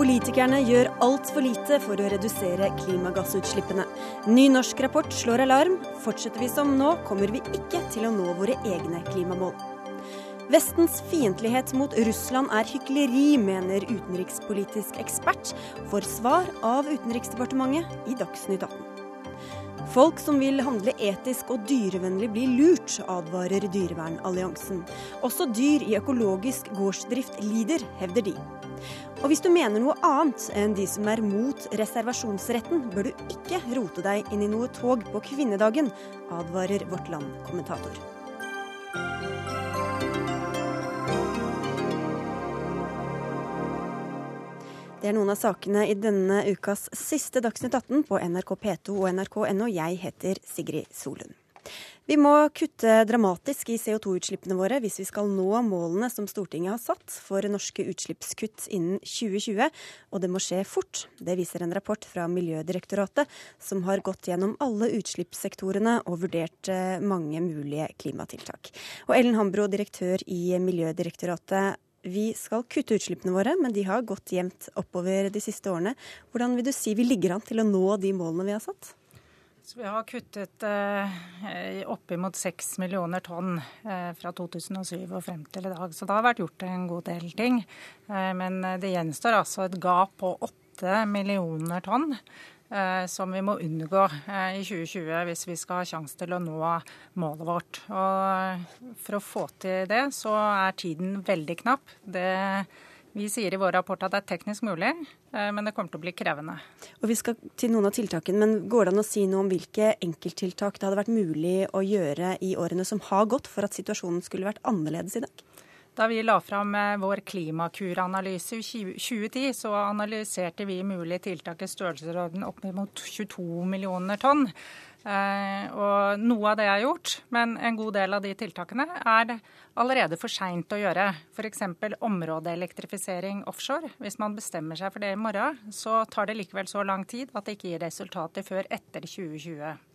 Politikerne gjør altfor lite for å redusere klimagassutslippene. Ny norsk rapport slår alarm. Fortsetter vi som nå, kommer vi ikke til å nå våre egne klimamål. Vestens fiendtlighet mot Russland er hykleri, mener utenrikspolitisk ekspert. Får svar av Utenriksdepartementet i Dagsnytt 18. Folk som vil handle etisk og dyrevennlig blir lurt, advarer Dyrevernalliansen. Også dyr i økologisk gårdsdrift lider, hevder de. Og hvis du mener noe annet enn de som er mot reservasjonsretten, bør du ikke rote deg inn i noe tog på kvinnedagen, advarer Vårt Land-kommentator. Det er noen av sakene i denne ukas siste Dagsnytt 18 på NRK P2 og nrk.no. Jeg heter Sigrid Solund. Vi må kutte dramatisk i CO2-utslippene våre hvis vi skal nå målene som Stortinget har satt for norske utslippskutt innen 2020, og det må skje fort. Det viser en rapport fra Miljødirektoratet, som har gått gjennom alle utslippssektorene og vurdert eh, mange mulige klimatiltak. Og Ellen Hambro, direktør i Miljødirektoratet. Vi skal kutte utslippene våre, men de har gått jevnt oppover de siste årene. Hvordan vil du si vi ligger an til å nå de målene vi har satt? Så vi har kuttet eh, oppimot 6 millioner tonn eh, fra 2007 og frem til i dag. Så det har vært gjort en god del ting. Eh, men det gjenstår altså et gap på 8 millioner tonn. Eh, som vi må unngå eh, i 2020 hvis vi skal ha sjanse til å nå målet vårt. Og for å få til det, så er tiden veldig knapp. Det vi sier i vår rapport at det er teknisk mulig, eh, men det kommer til å bli krevende. Og Vi skal til noen av tiltakene, men Går det an å si noe om hvilke enkelttiltak det hadde vært mulig å gjøre i årene som har gått, for at situasjonen skulle vært annerledes i dag? Da vi la fram eh, vår Klimakur-analyse i 2010, så analyserte vi mulige tiltak i størrelsesorden opp mot 22 millioner tonn. Eh, og noe av det er gjort, men en god del av de tiltakene er allerede for seint å gjøre. F.eks. områdeelektrifisering offshore. Hvis man bestemmer seg for det i morgen, så tar det likevel så lang tid at det ikke gir resultater før etter 2020.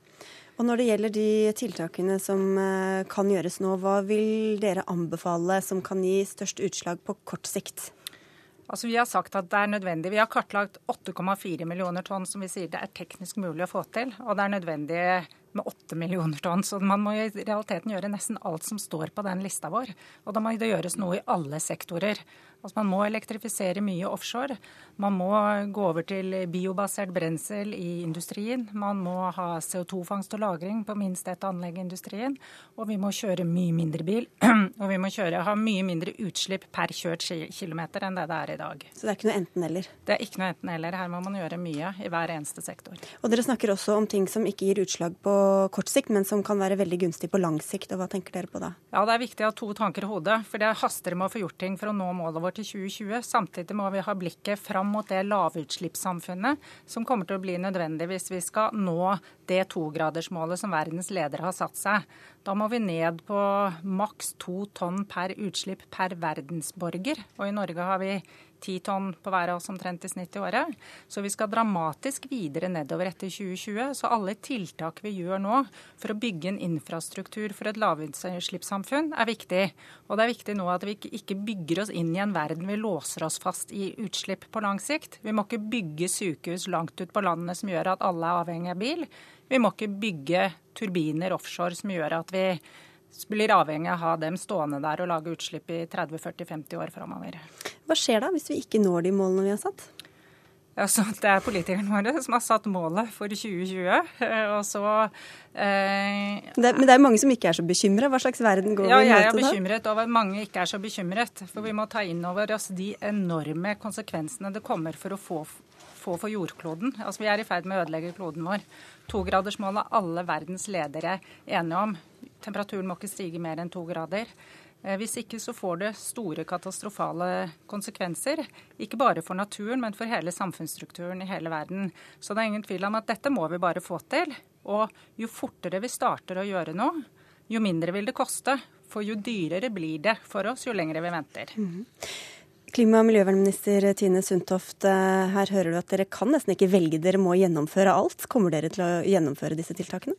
Og Når det gjelder de tiltakene som eh, kan gjøres nå, hva vil dere anbefale som kan gi størst utslag på kort sikt? Altså, Vi har sagt at det er nødvendig. Vi har kartlagt 8,4 millioner tonn som vi sier det er teknisk mulig å få til. Og det er nødvendig med 8 millioner tonn. Så man må i realiteten gjøre nesten alt som står på den lista vår. Og da må det gjøres noe i alle sektorer. Altså Man må elektrifisere mye offshore. Man må gå over til biobasert brensel i industrien. Man må ha CO2-fangst og -lagring på minst ett anlegg i industrien. Og vi må kjøre mye mindre bil. Og vi må kjøre, ha mye mindre utslipp per kjørt kilometer enn det det er i dag. Så det er ikke noe enten-eller? Det er ikke noe enten-eller. Her må man gjøre mye i hver eneste sektor. Og dere snakker også om ting som ikke gir utslag på kort sikt, men som kan være veldig gunstig på lang sikt. Og hva tenker dere på da? Ja, Det er viktig å ha to tanker i hodet. For det haster med å få gjort ting for å nå målet vårt til 2020. Samtidig må vi ha blikket fram mot det lavutslippssamfunnet som kommer til å bli nødvendig hvis vi skal nå det togradersmålet som verdens ledere har satt seg. Da må vi ned på maks to tonn per utslipp per verdensborger. Og i Norge har vi ti tonn på hver av oss omtrent i snitt i året. Så vi skal dramatisk videre nedover etter 2020. Så alle tiltak vi gjør nå for å bygge en infrastruktur for et lavutslippssamfunn, er viktig. Og det er viktig nå at vi ikke bygger oss inn i en verden vi låser oss fast i utslipp på lang sikt. Vi må ikke bygge sykehus langt ut på landet som gjør at alle er avhengig av bil. Vi må ikke bygge turbiner offshore som gjør at vi blir avhengig av å ha dem stående der og lage utslipp i 30-40-50 år framover. Hva skjer da hvis vi ikke når de målene vi har satt? Altså, det er politikerne våre som har satt målet for 2020. Og så eh, det, Men det er mange som ikke er så bekymra. Hva slags verden går ja, vi i møte da? Ja, jeg er bekymret over at mange ikke er så bekymret. For vi må ta inn over oss de enorme konsekvensene det kommer for å få få for jordkloden. Altså, vi er i ferd med å ødelegge kloden vår. Togradersmålet er alle verdens ledere enige om. Temperaturen må ikke stige mer enn to grader. Eh, hvis ikke så får det store katastrofale konsekvenser. Ikke bare for naturen, men for hele samfunnsstrukturen i hele verden. Så det er ingen tvil om at dette må vi bare få til. Og jo fortere vi starter å gjøre noe, jo mindre vil det koste. For jo dyrere blir det for oss jo lengre vi venter. Mm -hmm. Klima- og miljøvernminister Tine Sundtoft, eh, her hører du at dere kan nesten ikke velge, dere må gjennomføre alt. Kommer dere til å gjennomføre disse tiltakene?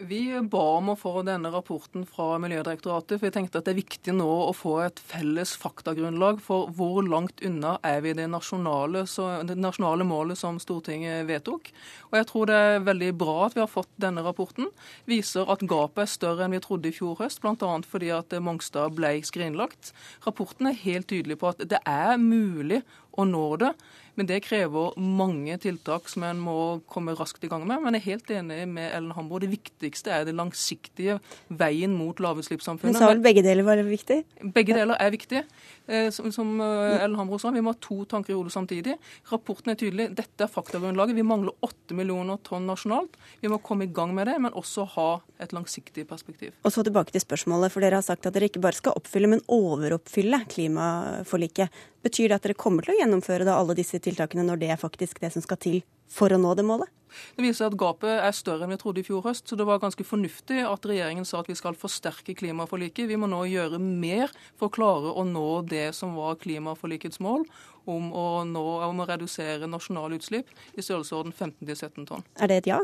Vi ba om å få denne rapporten fra Miljødirektoratet, for vi tenkte at det er viktig nå å få et felles faktagrunnlag for hvor langt unna er vi det nasjonale, det nasjonale målet som Stortinget vedtok. Og jeg tror det er veldig bra at vi har fått denne rapporten. Viser at gapet er større enn vi trodde i fjor høst, bl.a. fordi at Mongstad ble skrinlagt. Rapporten er helt tydelig på at det er mulig å nå det. Men det krever mange tiltak som en må komme raskt i gang med. Men jeg er helt enig med Ellen Hambo. Det viktigste er det langsiktige veien mot lavutslippssamfunnet. Hun sa vel begge deler var viktig? Begge deler er viktig. Eh, som, som eh, Ellen Hambro sa, vi må ha to tanker i hodet samtidig. Rapporten er tydelig. Dette er faktagrunnlaget. Vi mangler åtte millioner tonn nasjonalt. Vi må komme i gang med det, men også ha et langsiktig perspektiv. Og så tilbake til spørsmålet, for dere har sagt at dere ikke bare skal oppfylle, men overoppfylle klimaforliket. Betyr det at dere kommer til å gjennomføre da alle disse tiltakene når det er faktisk det som skal til for å nå det målet? Det viser at gapet er større enn vi trodde i fjor høst. Så det var ganske fornuftig at regjeringen sa at vi skal forsterke klimaforliket. Vi må nå gjøre mer for å klare å nå det som var klimaforlikets mål, om å, nå, om å redusere nasjonale utslipp i størrelsesorden 15-17 tonn. Er det et ja?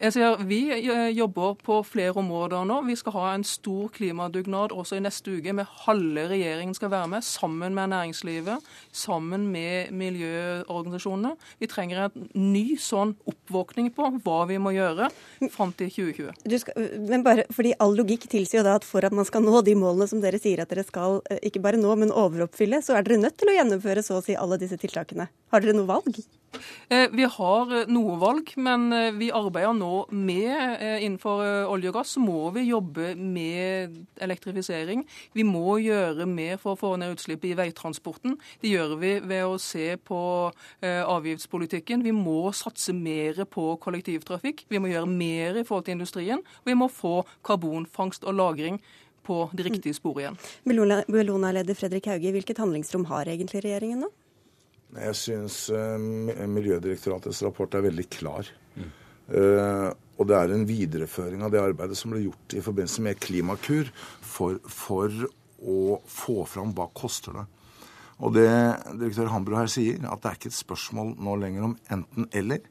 Jeg sier, Vi eh, jobber på flere områder nå. Vi skal ha en stor klimadugnad også i neste uke. med Halve regjeringen skal være med, sammen med næringslivet, sammen med miljøorganisasjonene. Vi trenger en ny sånn oppvåkning på hva vi må gjøre fram til 2020. Skal, men bare fordi All logikk tilsier jo da at for at man skal nå de målene som dere sier at dere skal eh, ikke bare nå, men overoppfylle, så er dere nødt til å gjennomføre så å si alle disse tiltakene. Har dere noe valg? Eh, vi har eh, noe valg, men eh, vi arbeider nå med Innenfor olje og gass må vi jobbe med elektrifisering. Vi må gjøre mer for å få ned utslippet i veitransporten. Det gjør vi ved å se på avgiftspolitikken. Vi må satse mer på kollektivtrafikk. Vi må gjøre mer i forhold til industrien. Og vi må få karbonfangst og -lagring på det riktige sporet igjen. Bellona-leder Fredrik Hauge, hvilket handlingsrom har egentlig regjeringen nå? Jeg syns uh, Miljødirektoratets rapport er veldig klar. Mm. Uh, og det er en videreføring av det arbeidet som ble gjort i forbindelse med Klimakur for, for å få fram hva koster det. Og det direktør Hambro her sier, at det er ikke et spørsmål nå lenger om enten-eller.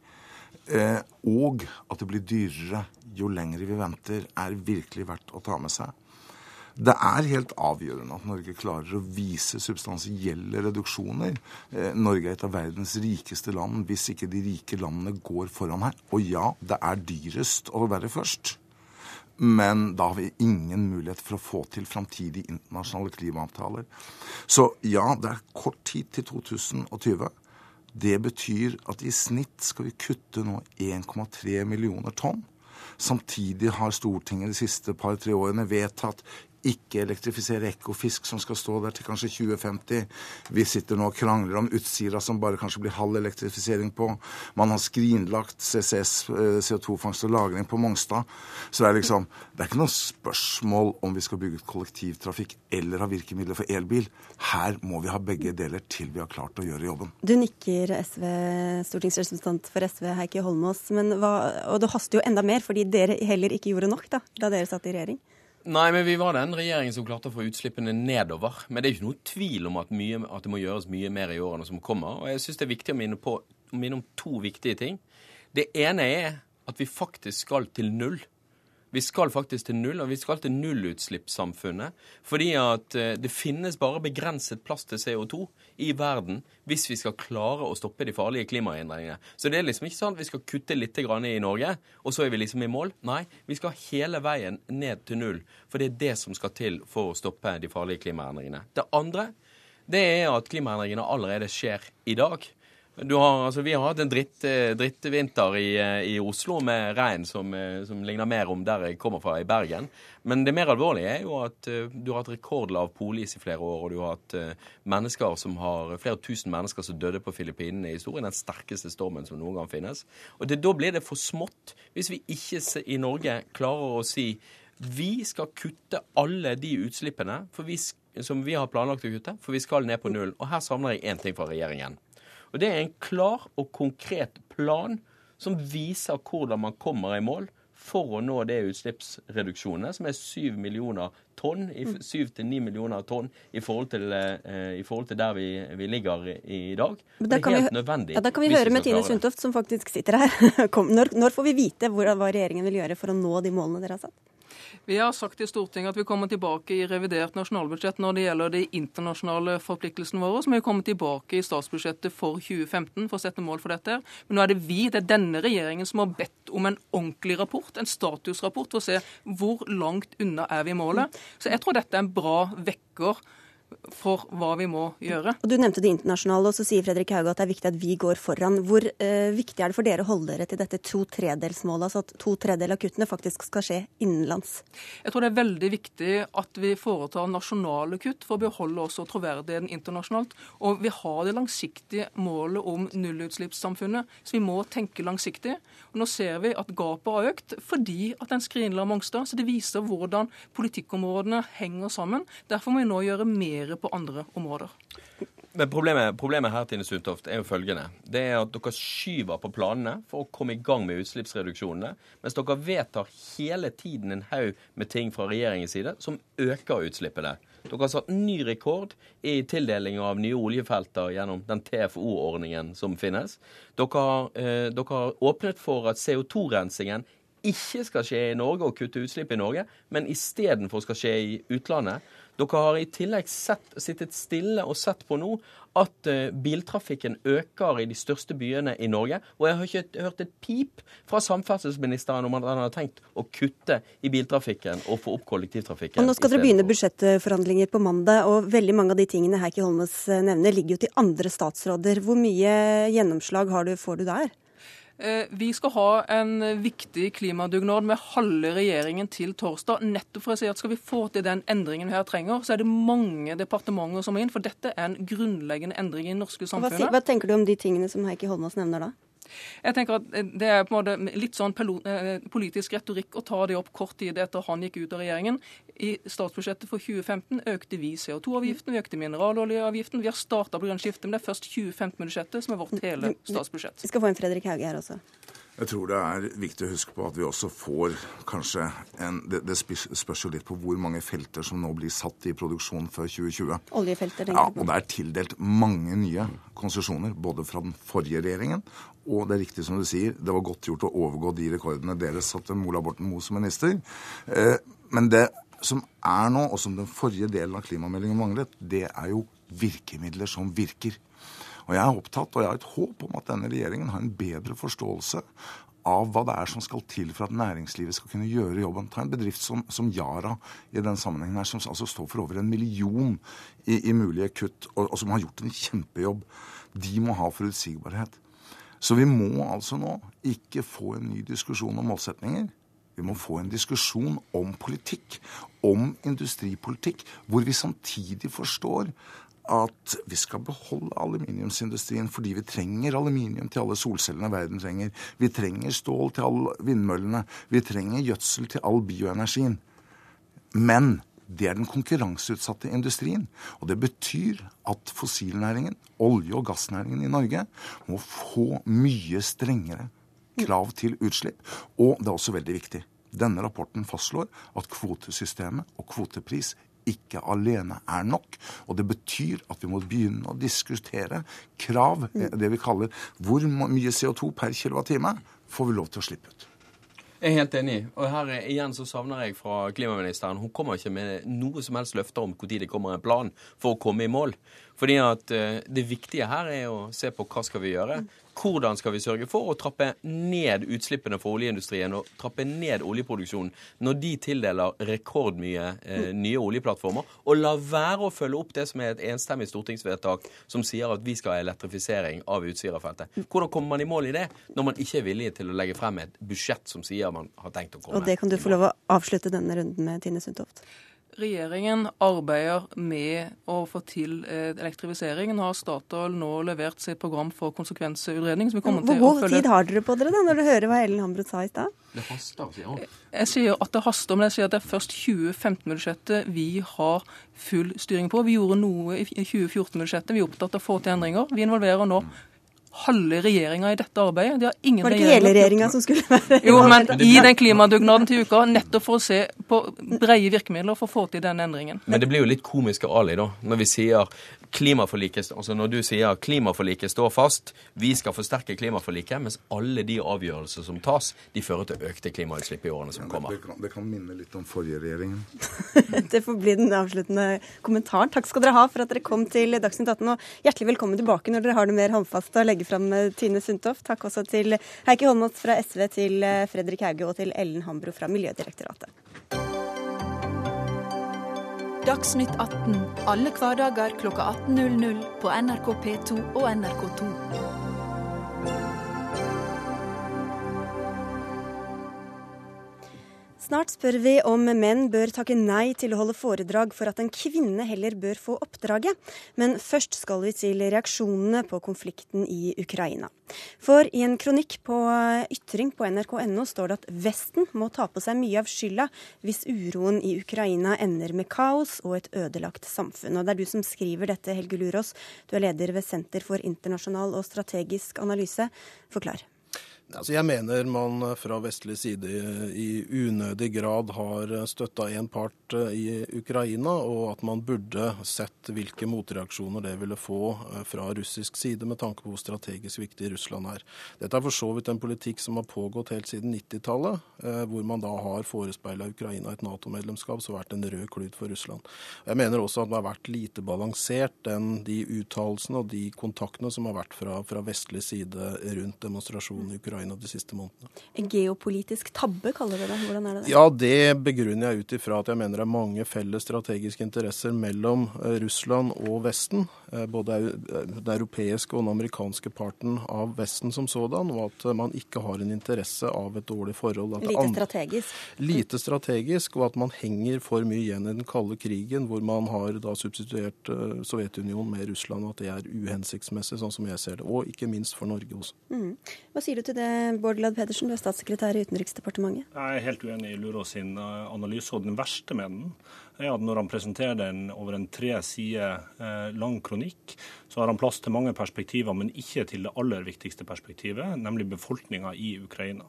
Eh, og at det blir dyrere jo lenger vi venter, er virkelig verdt å ta med seg. Det er helt avgjørende at Norge klarer å vise substansielle reduksjoner. Eh, Norge er et av verdens rikeste land hvis ikke de rike landene går foran her. Og ja, det er dyrest å være først. Men da har vi ingen mulighet for å få til framtidige internasjonale klimaavtaler. Så ja, det er kort tid til 2020. Det betyr at i snitt skal vi kutte nå 1,3 millioner tonn. Samtidig har Stortinget de siste par-tre årene vedtatt ikke elektrifisere Ekofisk, som skal stå der til kanskje 2050. Vi sitter nå og krangler om Utsira, som bare kanskje blir halv elektrifisering på. Man har skrinlagt CCS, eh, CO2-fangst og -lagring, på Mongstad. Så det er liksom Det er ikke noe spørsmål om vi skal bygge ut kollektivtrafikk eller ha virkemidler for elbil. Her må vi ha begge deler til vi har klart å gjøre jobben. Du nikker, SV, stortingsrepresentant for SV, Heikki Holmås. Men hva, og det haster jo enda mer, fordi dere heller ikke gjorde nok da, da dere satt i regjering? Nei, men vi var den regjeringen som klarte å få utslippene nedover. Men det er ikke noe tvil om at, mye, at det må gjøres mye mer i årene som kommer. Og jeg syns det er viktig å minne, på, minne om to viktige ting. Det ene er at vi faktisk skal til null vi skal faktisk til null, og vi skal til nullutslippssamfunnet. Fordi at eh, det finnes bare begrenset plass til CO2 i verden hvis vi skal klare å stoppe de farlige klimaendringene. Så det er liksom ikke sånn at vi skal kutte litt i Norge, og så er vi liksom i mål. Nei, vi skal hele veien ned til null. For det er det som skal til for å stoppe de farlige klimaendringene. Det andre det er at klimaendringene allerede skjer i dag. Har, altså, vi har hatt en dritt, eh, drittvinter i, eh, i, Oslo med regn som, eh, som, ligner mer om der jeg kommer fra, i Bergen. Men det mer alvorlige er jo at du har hatt rekordlav polis i flere år, og du har hatt mennesker som har, flere tusen mennesker som døde på Filippinene i historien. Den sterkeste stormen som noen gang finnes. Og det, da blir det for smått hvis vi ikke i Norge klarer å si vi skal kutte alle de utslippene vi, som vi har planlagt å kutte, for vi skal ned på null. Og her savner jeg én ting fra regjeringen. Og det er en klar og konkret plan som viser hvordan man kommer i mål for å nå det utslippsreduksjonene, som er 7 millioner tonn, 7-9 mm. millioner tonn i forhold til, eh, i forhold til der vi, vi, ligger i dag. det er helt vi, nødvendig. Ja, Da kan vi høre med Tine Sundtoft, som faktisk sitter her. når, når, får vi vite hva regjeringen vil gjøre for å nå de målene dere har satt? Vi har sagt i Stortinget at vi kommer tilbake i revidert nasjonalbudsjett når det gjelder de internasjonale forpliktelsene våre. Så må vi komme tilbake i statsbudsjettet for 2015 for å sette mål for dette. Men nå er det vi, det er denne regjeringen, som har bedt om en ordentlig rapport, en statusrapport, for å se hvor langt unna er vi målet. Så jeg tror dette er en bra vekker for hva vi må gjøre. Og Du nevnte det internasjonale, og så sier Fredrik Hauge at det er viktig at vi går foran. Hvor eh, viktig er det for dere å holde dere til dette to tredelsmålet, altså at to tredjedeler av kuttene faktisk skal skje innenlands? Jeg tror det er veldig viktig at vi foretar nasjonale kutt for å beholde også troverdigheten internasjonalt. Og vi har det langsiktige målet om nullutslippssamfunnet, så vi må tenke langsiktig. Og nå ser vi at gapet har økt fordi at en skrinla Mongstad. Så det viser hvordan politikkområdene henger sammen. Derfor må vi nå gjøre mer mer på andre områder. Men problemet, problemet, her Tine Sundtoft, er jo følgende. Det er at Dere skyver på planene for å komme i gang med utslippsreduksjonene, mens dere vedtar hele tiden en haug med ting fra regjeringens side som øker utslippene. Dere har satt ny rekord i tildeling av nye oljefelter gjennom den TFO-ordningen som finnes. Dere har, eh, dere har åpnet for at CO2-rensingen ikke skal skje i Norge og kutte utslipp i Norge, men istedenfor skal skje i utlandet. Dere har i tillegg sett, sittet stille og sett på nå at uh, biltrafikken øker i de største byene i Norge. Og jeg har ikke hørt et pip fra samferdselsministeren om at han har tenkt å kutte i biltrafikken og få opp kollektivtrafikken. Og nå skal dere begynne budsjettforhandlinger på mandag, og veldig mange av de tingene Heikki Holmås eh, nevner, ligger jo til andre statsråder. Hvor mye gjennomslag du, får du der? Eh, vi skal ha en viktig klimadugnad med halve regjeringen til torsdag. Nettopp for å si at skal vi få til den endringen vi her trenger, så er det mange departementer som må inn. For dette er en grunnleggende endring i det norske samfunnet. Hva, hva tenker du om de tingene som Heikki Holmås nevner da? Jeg tenker at Det er på en måte litt sånn eh, politisk retorikk å ta det opp kort tid etter han gikk ut av regjeringen. I statsbudsjettet for 2015 økte vi CO2-avgiften, vi økte mineraloljeavgiften. Vi har starta grønt skifte, men det er først 2015-budsjettet som er vårt hele statsbudsjett. Vi skal få en Fredrik Hauge her også. Jeg tror det er viktig å huske på at vi også får kanskje en Det, det spørs jo litt på hvor mange felter som nå blir satt i produksjon før 2020. Oljefelter, tenker Ja, og det er tildelt mange nye konsesjoner, både fra den forrige regjeringen og det er riktig som du sier, det var godt gjort å overgå de rekordene dere satte Mola Borten Moe som minister. Eh, men det som er nå, og som den forrige delen av klimameldingen manglet, det er jo virkemidler som virker. Og jeg er opptatt, og jeg har et håp om at denne regjeringen har en bedre forståelse av hva det er som skal til for at næringslivet skal kunne gjøre jobben. Ta en bedrift som, som Yara i den sammenhengen her, som altså står for over en million i, i mulige kutt, og, og, som har gjort en kjempejobb. De må ha forutsigbarhet. Så vi må altså nå ikke få en ny diskusjon om målsetninger. Vi må få en diskusjon om politikk, om industripolitikk, hvor vi samtidig forstår at vi skal beholde aluminiumsindustrien fordi vi trenger aluminium til alle solcellene verden trenger. Vi trenger stål til alle vindmøllene. Vi trenger gjødsel til all bioenergien. Men det er den konkurranseutsatte industrien. Og det betyr at fossilnæringen, olje- og gassnæringen i Norge, må få mye strengere krav til utslipp. Og det er også veldig viktig. Denne rapporten fastslår at kvotesystemet og kvotepris ikke alene er nok. Og det betyr at vi må begynne å diskutere krav, det vi kaller hvor mye CO2 per kWt får vi lov til å slippe ut. Jeg er helt enig. Og her igjen så savner jeg fra klimaministeren Hun kommer ikke med noe som helst løfter om når det kommer en plan for å komme i mål. Fordi at uh, Det viktige her er å se på hva skal vi gjøre. Hvordan skal vi sørge for å trappe ned utslippene for oljeindustrien og trappe ned oljeproduksjonen når de tildeler rekordmye eh, nye oljeplattformer, og la være å følge opp det som er et enstemmig stortingsvedtak som sier at vi skal ha elektrifisering av Utsirafeltet. Hvordan kommer man i mål i det når man ikke er villig til å legge frem et budsjett som sier man har tenkt å komme? Og det kan du få lov å avslutte denne runden med, Tine Sundtoft. Regjeringen arbeider med å få til eh, elektrifisering. Nå har Statoil nå levert sitt program for konsekvensutredning. Hvor god tid har dere på dere da, når du hører hva Ellen Hambrud sa i stad? Det haster, sier hun. Jeg sier at det haster, men jeg sier at det er først 2015-budsjettet vi har full styring på. Vi gjorde noe i 2014-budsjettet. Vi er opptatt av å få til endringer. Vi involverer nå halve regjeringa i dette arbeidet. De har ingen Var det ikke hele regjeringa som skulle være Jo, men i den klimadugnaden til uka, nettopp for å se på breie virkemidler for å få til den endringen. Men det blir jo litt komisk av Ali, da, når vi sier klimaforliket, altså når du sier klimaforliket står fast, vi skal forsterke klimaforliket, mens alle de avgjørelser som tas, de fører til økte klimautslipp i årene som kommer. Det kan, det kan minne litt om forrige regjeringen. det får bli den avsluttende kommentaren. Takk skal dere ha for at dere kom til Dagsnytt 18, og hjertelig velkommen tilbake når dere har noe mer håndfast å legge fram, Tine Sundtoft. Takk også til Heikki Holmås fra SV, til Fredrik Hauge og til Ellen Hambro fra Miljødirektoratet. Dagsnytt 18 alle hverdager klokka 18.00 på NRK P2 og NRK2. Snart spør vi om menn bør takke nei til å holde foredrag for at en kvinne heller bør få oppdraget. Men først skal vi til reaksjonene på konflikten i Ukraina. For i en kronikk på Ytring på nrk.no står det at Vesten må ta på seg mye av skylda hvis uroen i Ukraina ender med kaos og et ødelagt samfunn. Og det er du som skriver dette, Helge Lurås. Du er leder ved Senter for internasjonal og strategisk analyse. Forklar. Altså jeg mener man fra vestlig side i unødig grad har støtta en part eh, i Ukraina, og at man burde sett hvilke motreaksjoner det ville få eh, fra russisk side, med tanke på hvor strategisk viktig Russland er. Dette er for så vidt en politikk som har pågått helt siden 90-tallet, eh, hvor man da har forespeila Ukraina et Nato-medlemskap som har vært en rød klut for Russland. Jeg mener også at det har vært lite balansert, den, de uttalelsene og de kontaktene som har vært fra, fra vestlig side rundt demonstrasjonen i Ukraina Ukraina de siste månedene. En geopolitisk tabbe, kaller dere det. Hvordan er det? Ja, det begrunner jeg ut ifra at jeg mener det er mange felles strategiske interesser mellom eh, Russland og Vesten. Eh, både den europeiske og den amerikanske parten av Vesten som sådan, og at man ikke har en interesse av et dårlig forhold. lite strategisk? Lite strategisk, og at man henger for mye igjen i den kalde krigen, hvor man har da substituert eh, Sovjetunionen med Russland, og at det er uhensiktsmessig, sånn som jeg ser det. Og ikke minst for Norge også. Mm. Hva sier du til det, Bård Glad Pedersen, du er statssekretær i Utenriksdepartementet. Jeg er helt uenig i Lurås sin eh, analyse. og Den verste med den er at når han presenterer den over en tre sider eh, lang kronikk, så har han plass til mange perspektiver, men ikke til det aller viktigste perspektivet, nemlig befolkninga i Ukraina.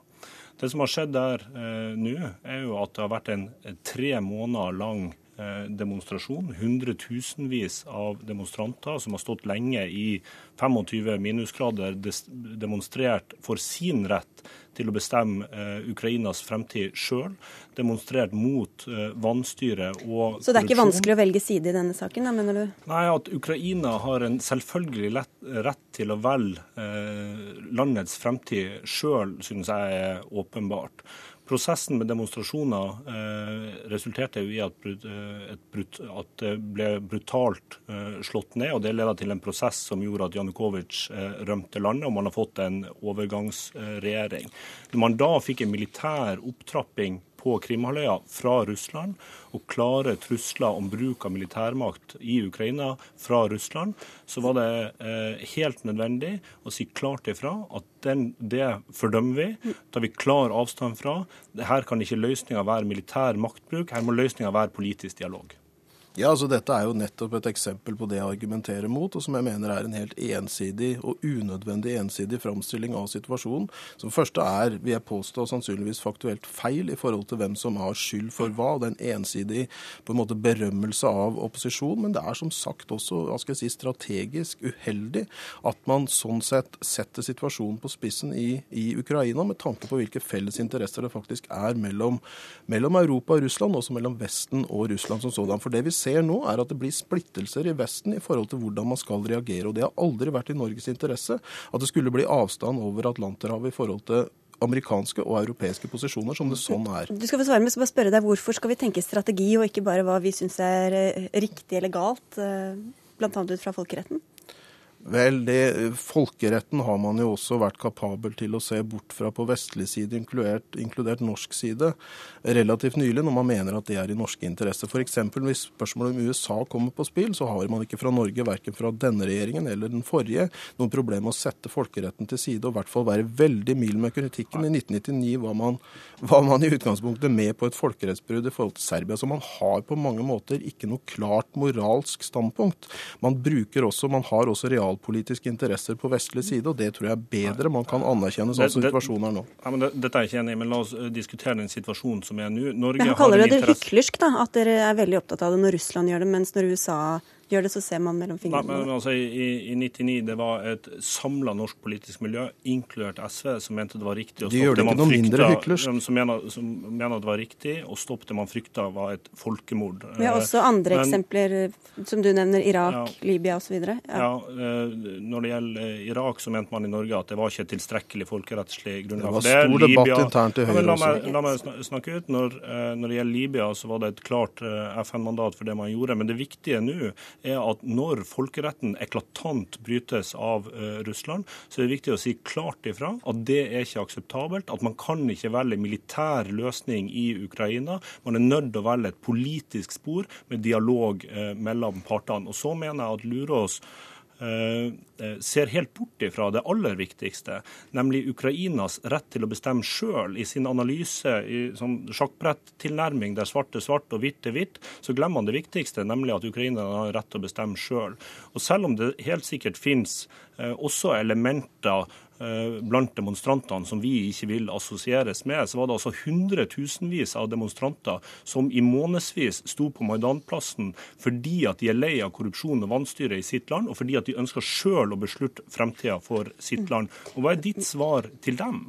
Det som har skjedd der eh, nå, er jo at det har vært en tre måneder lang demonstrasjon. Hundretusenvis av demonstranter som har stått lenge i 25 minusgrader, demonstrert for sin rett til å bestemme eh, Ukrainas fremtid sjøl. Demonstrert mot eh, vanstyre og. Så det er ikke vanskelig å velge side i denne saken, da, mener du? Nei, at Ukraina har en selvfølgelig lett, rett til å velge eh, landets fremtid sjøl, synes jeg er åpenbart. Prosessen med demonstrasjoner eh, resulterte jo i at, eh, brut, at, det ble brutalt eh, slått ned. og Det ledet til en prosess som gjorde at Janukovitsj eh, rømte landet, og man har fått en overgangsregjering. Når man da fikk en militær opptrapping på Krimhalvøya fra Russland, og klare trusler om bruk av militærmakt i Ukraina fra Russland, så var det eh, helt nødvendig å si klart ifra at den, det fordømmer vi. tar vi klar avstand fra. Her kan ikke løsninga være militær maktbruk, her må løsninga være politisk dialog. Ja, altså Dette er jo nettopp et eksempel på det jeg argumenterer mot, og som jeg mener er en helt ensidig og unødvendig ensidig framstilling av situasjonen. Som første er, vil jeg påstå, sannsynligvis faktuelt feil i forhold til hvem som har skyld for hva. Det er en ensidig på en måte berømmelse av opposisjon, men det er som sagt også hva skal jeg si, strategisk uheldig at man sånn sett setter situasjonen på spissen i, i Ukraina, med tanke på hvilke felles interesser det faktisk er mellom, mellom Europa og Russland, også mellom Vesten og Russland som sådan. For det vi ser nå, er at det blir splittelser i Vesten i forhold til hvordan man skal reagere. Og det har aldri vært i Norges interesse at det skulle bli avstand over Atlanterhavet i forhold til amerikanske og europeiske posisjoner, som det sånn er. Du skal få svare, men bare spørre deg, Hvorfor skal vi tenke strategi, og ikke bare hva vi syns er eh, riktig eller galt, eh, bl.a. ut fra folkeretten? Vel, det, Folkeretten har man jo også vært kapabel til å se bort fra på vestlig side, inkludert, inkludert norsk side, relativt nylig, når man mener at det er i norske interesser. F.eks. hvis spørsmålet om USA kommer på spill, så har man ikke fra Norge, verken fra denne regjeringen eller den forrige, noen problem med å sette folkeretten til side, og i hvert fall være veldig mild med kritikken. I 1999 var man, var man i utgangspunktet med på et folkerettsbrudd i forhold til Serbia. Så man har på mange måter ikke noe klart moralsk standpunkt. Man bruker også, man har også real realpolitiske interesser på vestlig side, og det tror jeg er bedre man kan anerkjenne sånn som situasjonen er nå. Ja, men det, Dette er jeg ikke enig i, men la oss diskutere den situasjonen som er nå. Norge men Han kaller det hyklersk, da, at dere er veldig opptatt av det når Russland gjør det, mens når USA gjør det, så ser man mellom fingrene. Nei, men altså, i, i 99 det var et samla norsk politisk miljø, inkludert SV, som mente det var riktig å stoppe De gjør det ikke frykta. Som, mener, som mener det var riktig å stoppe det man frykta var et folkemord. Vi har også andre men, eksempler, som du nevner, Irak, ja, Libya osv. Ja. ja, eh, når det gjelder Irak, så mente man i Norge at det var ikke et tilstrekkelig folkerettslig grunnlag for det. Det var stor debatt Libya, internt i Høyre ja, la, meg, la meg snakke ut. Når, eh, når, det gjelder Libya, så var det et klart eh, FN-mandat for det man gjorde. Men det viktige nå er at når folkeretten eklatant brytes av uh, Russland, så er det viktig å si klart ifra at det er ikke akseptabelt. At man kan ikke velge militær løsning i Ukraina. Man er nødt til å velge et politisk spor med dialog uh, mellom partene. Og så mener jeg at Lurås Eh, eh, ser helt bort ifra det aller viktigste, nemlig Ukrainas rett til å bestemme sjøl. I sin analyse i sånn sjakkbrettilnærming der svart er svart og hvitt er hvitt, så glemmer man det viktigste, nemlig at Ukraina har rett til å bestemme sjøl. Selv om det helt sikkert finnes eh, også elementer Eh, blant demonstrantene som vi ikke vil assosieres med, så var det altså hundretusenvis av demonstranter som i månedsvis sto på Maidanplassen fordi at de er lei av korrupsjon og vanstyre i sitt land, og fordi at de ønsker sjøl å beslutte fremtida for sitt land. Og Hva er ditt svar til dem?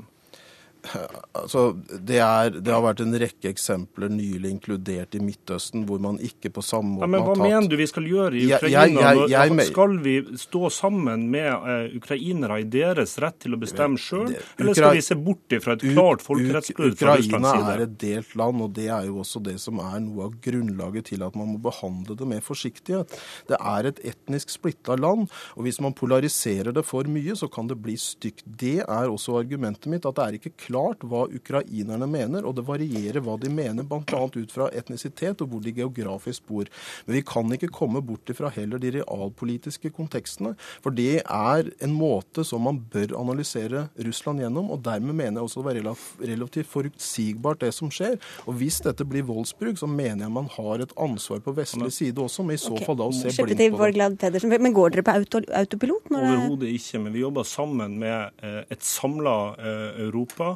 Altså, det, er, det, har vært en rekke eksempler nylig inkludert i Midtøsten, hvor man ikke på samme måte ja, men Hva tatt... mener du vi skal gjøre i Ukraina? Jeg, jeg, jeg, skal vi stå sammen med uh, ukrainere i deres rett til å bestemme sjøl, eller skal vi se bort fra et klart folkerettsbrudd fra Russlands side? Ukraina er et delt land, og det er jo også det som er noe av grunnlaget til at man må behandle det med forsiktighet. Det er et etnisk splitta land, og hvis man polariserer det for mye, så kan det bli stygt. Det er også argumentet mitt, at det er ikke klart klart hva ukrainerne mener, og det varierer hva de mener, bl.a. ut fra etnisitet og hvor de geografisk bor. Men vi kan ikke komme bort ifra heller de realpolitiske kontekstene, for det er en måte som man bør analysere Russland gjennom, og dermed mener jeg også det var relativt forutsigbart det som skjer. Og hvis dette blir voldsbruk, så mener jeg man har et ansvar på vestlig side også, men i så okay. fall da å se blind på det. Men går dere på auto, autopilot? Overhodet ikke, men vi jobber sammen med eh, et samla eh, Europa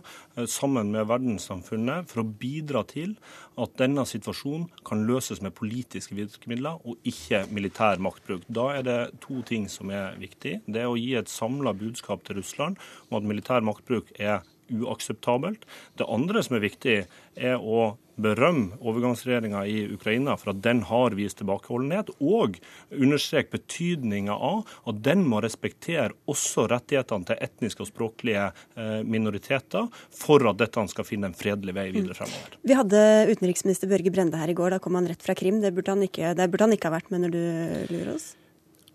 sammen med verdenssamfunnet for å bidra til at denne situasjonen kan løses med politiske virkemidler og ikke militær maktbruk. Da er det to ting som er viktig. Det er å gi et samla budskap til Russland om at militær maktbruk er uakseptabelt. Det andre som er viktig, er å berømme overgangsregjeringa i Ukraina for at den har vist tilbakeholdenhet, og understreke betydninga av at den må respektere også rettighetene til etniske og språklige eh, minoriteter for at dette skal finne en fredelig vei videre fremover. Vi hadde utenriksminister Børge Brende her i går. Da kom han rett fra Krim. Det burde han ikke, burde han ikke ha vært med når du lurer oss?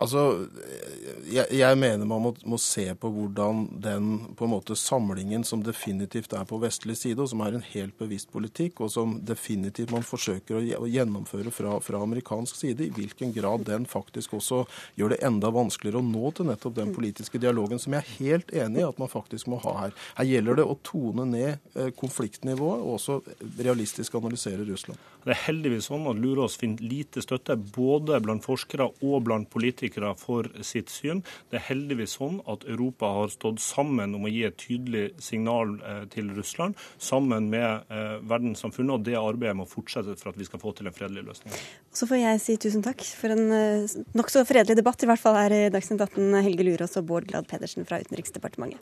Altså, jeg, jeg, mener man må, må, se på hvordan den på en måte samlingen som definitivt er på vestlig side, og som er en helt bevisst politikk, og som definitivt man forsøker å gjennomføre fra, fra amerikansk side, i hvilken grad den faktisk også gjør det enda vanskeligere å nå til nettopp den politiske dialogen som jeg er helt enig i at man faktisk må ha her. Her gjelder det å tone ned eh, konfliktnivået og også realistisk analysere Russland. Det er heldigvis sånn at Lurås finner lite støtte både blant forskere og blant politikere for sitt syn. Det er heldigvis sånn at Europa har stått sammen om å gi et tydelig signal eh, til Russland, sammen med eh, verdenssamfunnet, og det arbeidet må fortsette for at vi skal få til en fredelig løsning. Så får jeg si tusen takk for en eh, nokså fredelig debatt, i hvert fall her i Dagsnytt 18, Helge Lurås og Bård Glad Pedersen fra Utenriksdepartementet.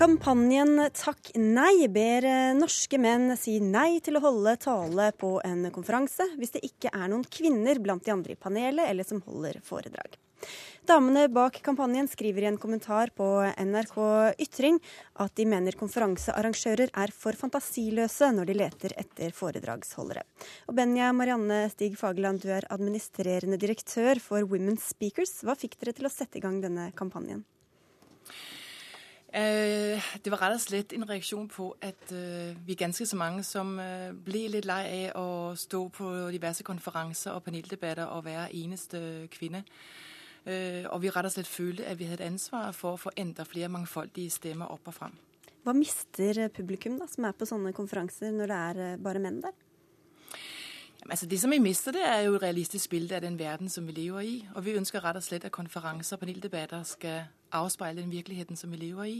Kampanjen Takk nei ber eh, norske menn si nei til å holde tale på en konferanse hvis det ikke er noen kvinner blant de andre i panelet eller som holder foredrag. Damene bak kampanjen skriver i en kommentar på NRK Ytring at de mener konferansearrangører er for fantasiløse når de leter etter foredragsholdere. Og Benja Marianne Stig Fageland, du er administrerende direktør for Women's Speakers. Hva fikk dere til å sette i gang denne kampanjen? Øh, det var rett og slett en reaksjon på at øh, vi er ganske så mange som øh, ble litt lei av å stå på diverse konferanser og paneldebatter og være eneste kvinne. Og vi rett og slett følte at vi hadde et ansvar for å få enda flere mangfoldige stemmer opp og fram. Hva mister publikum da, som er på sånne konferanser, når det er bare menn der? Altså Det som vi mister, det er jo et realistisk bilde av den verden som vi lever i. Og vi ønsker rett og slett at konferanser og paneldebatter skal avspeile den virkeligheten som vi lever i.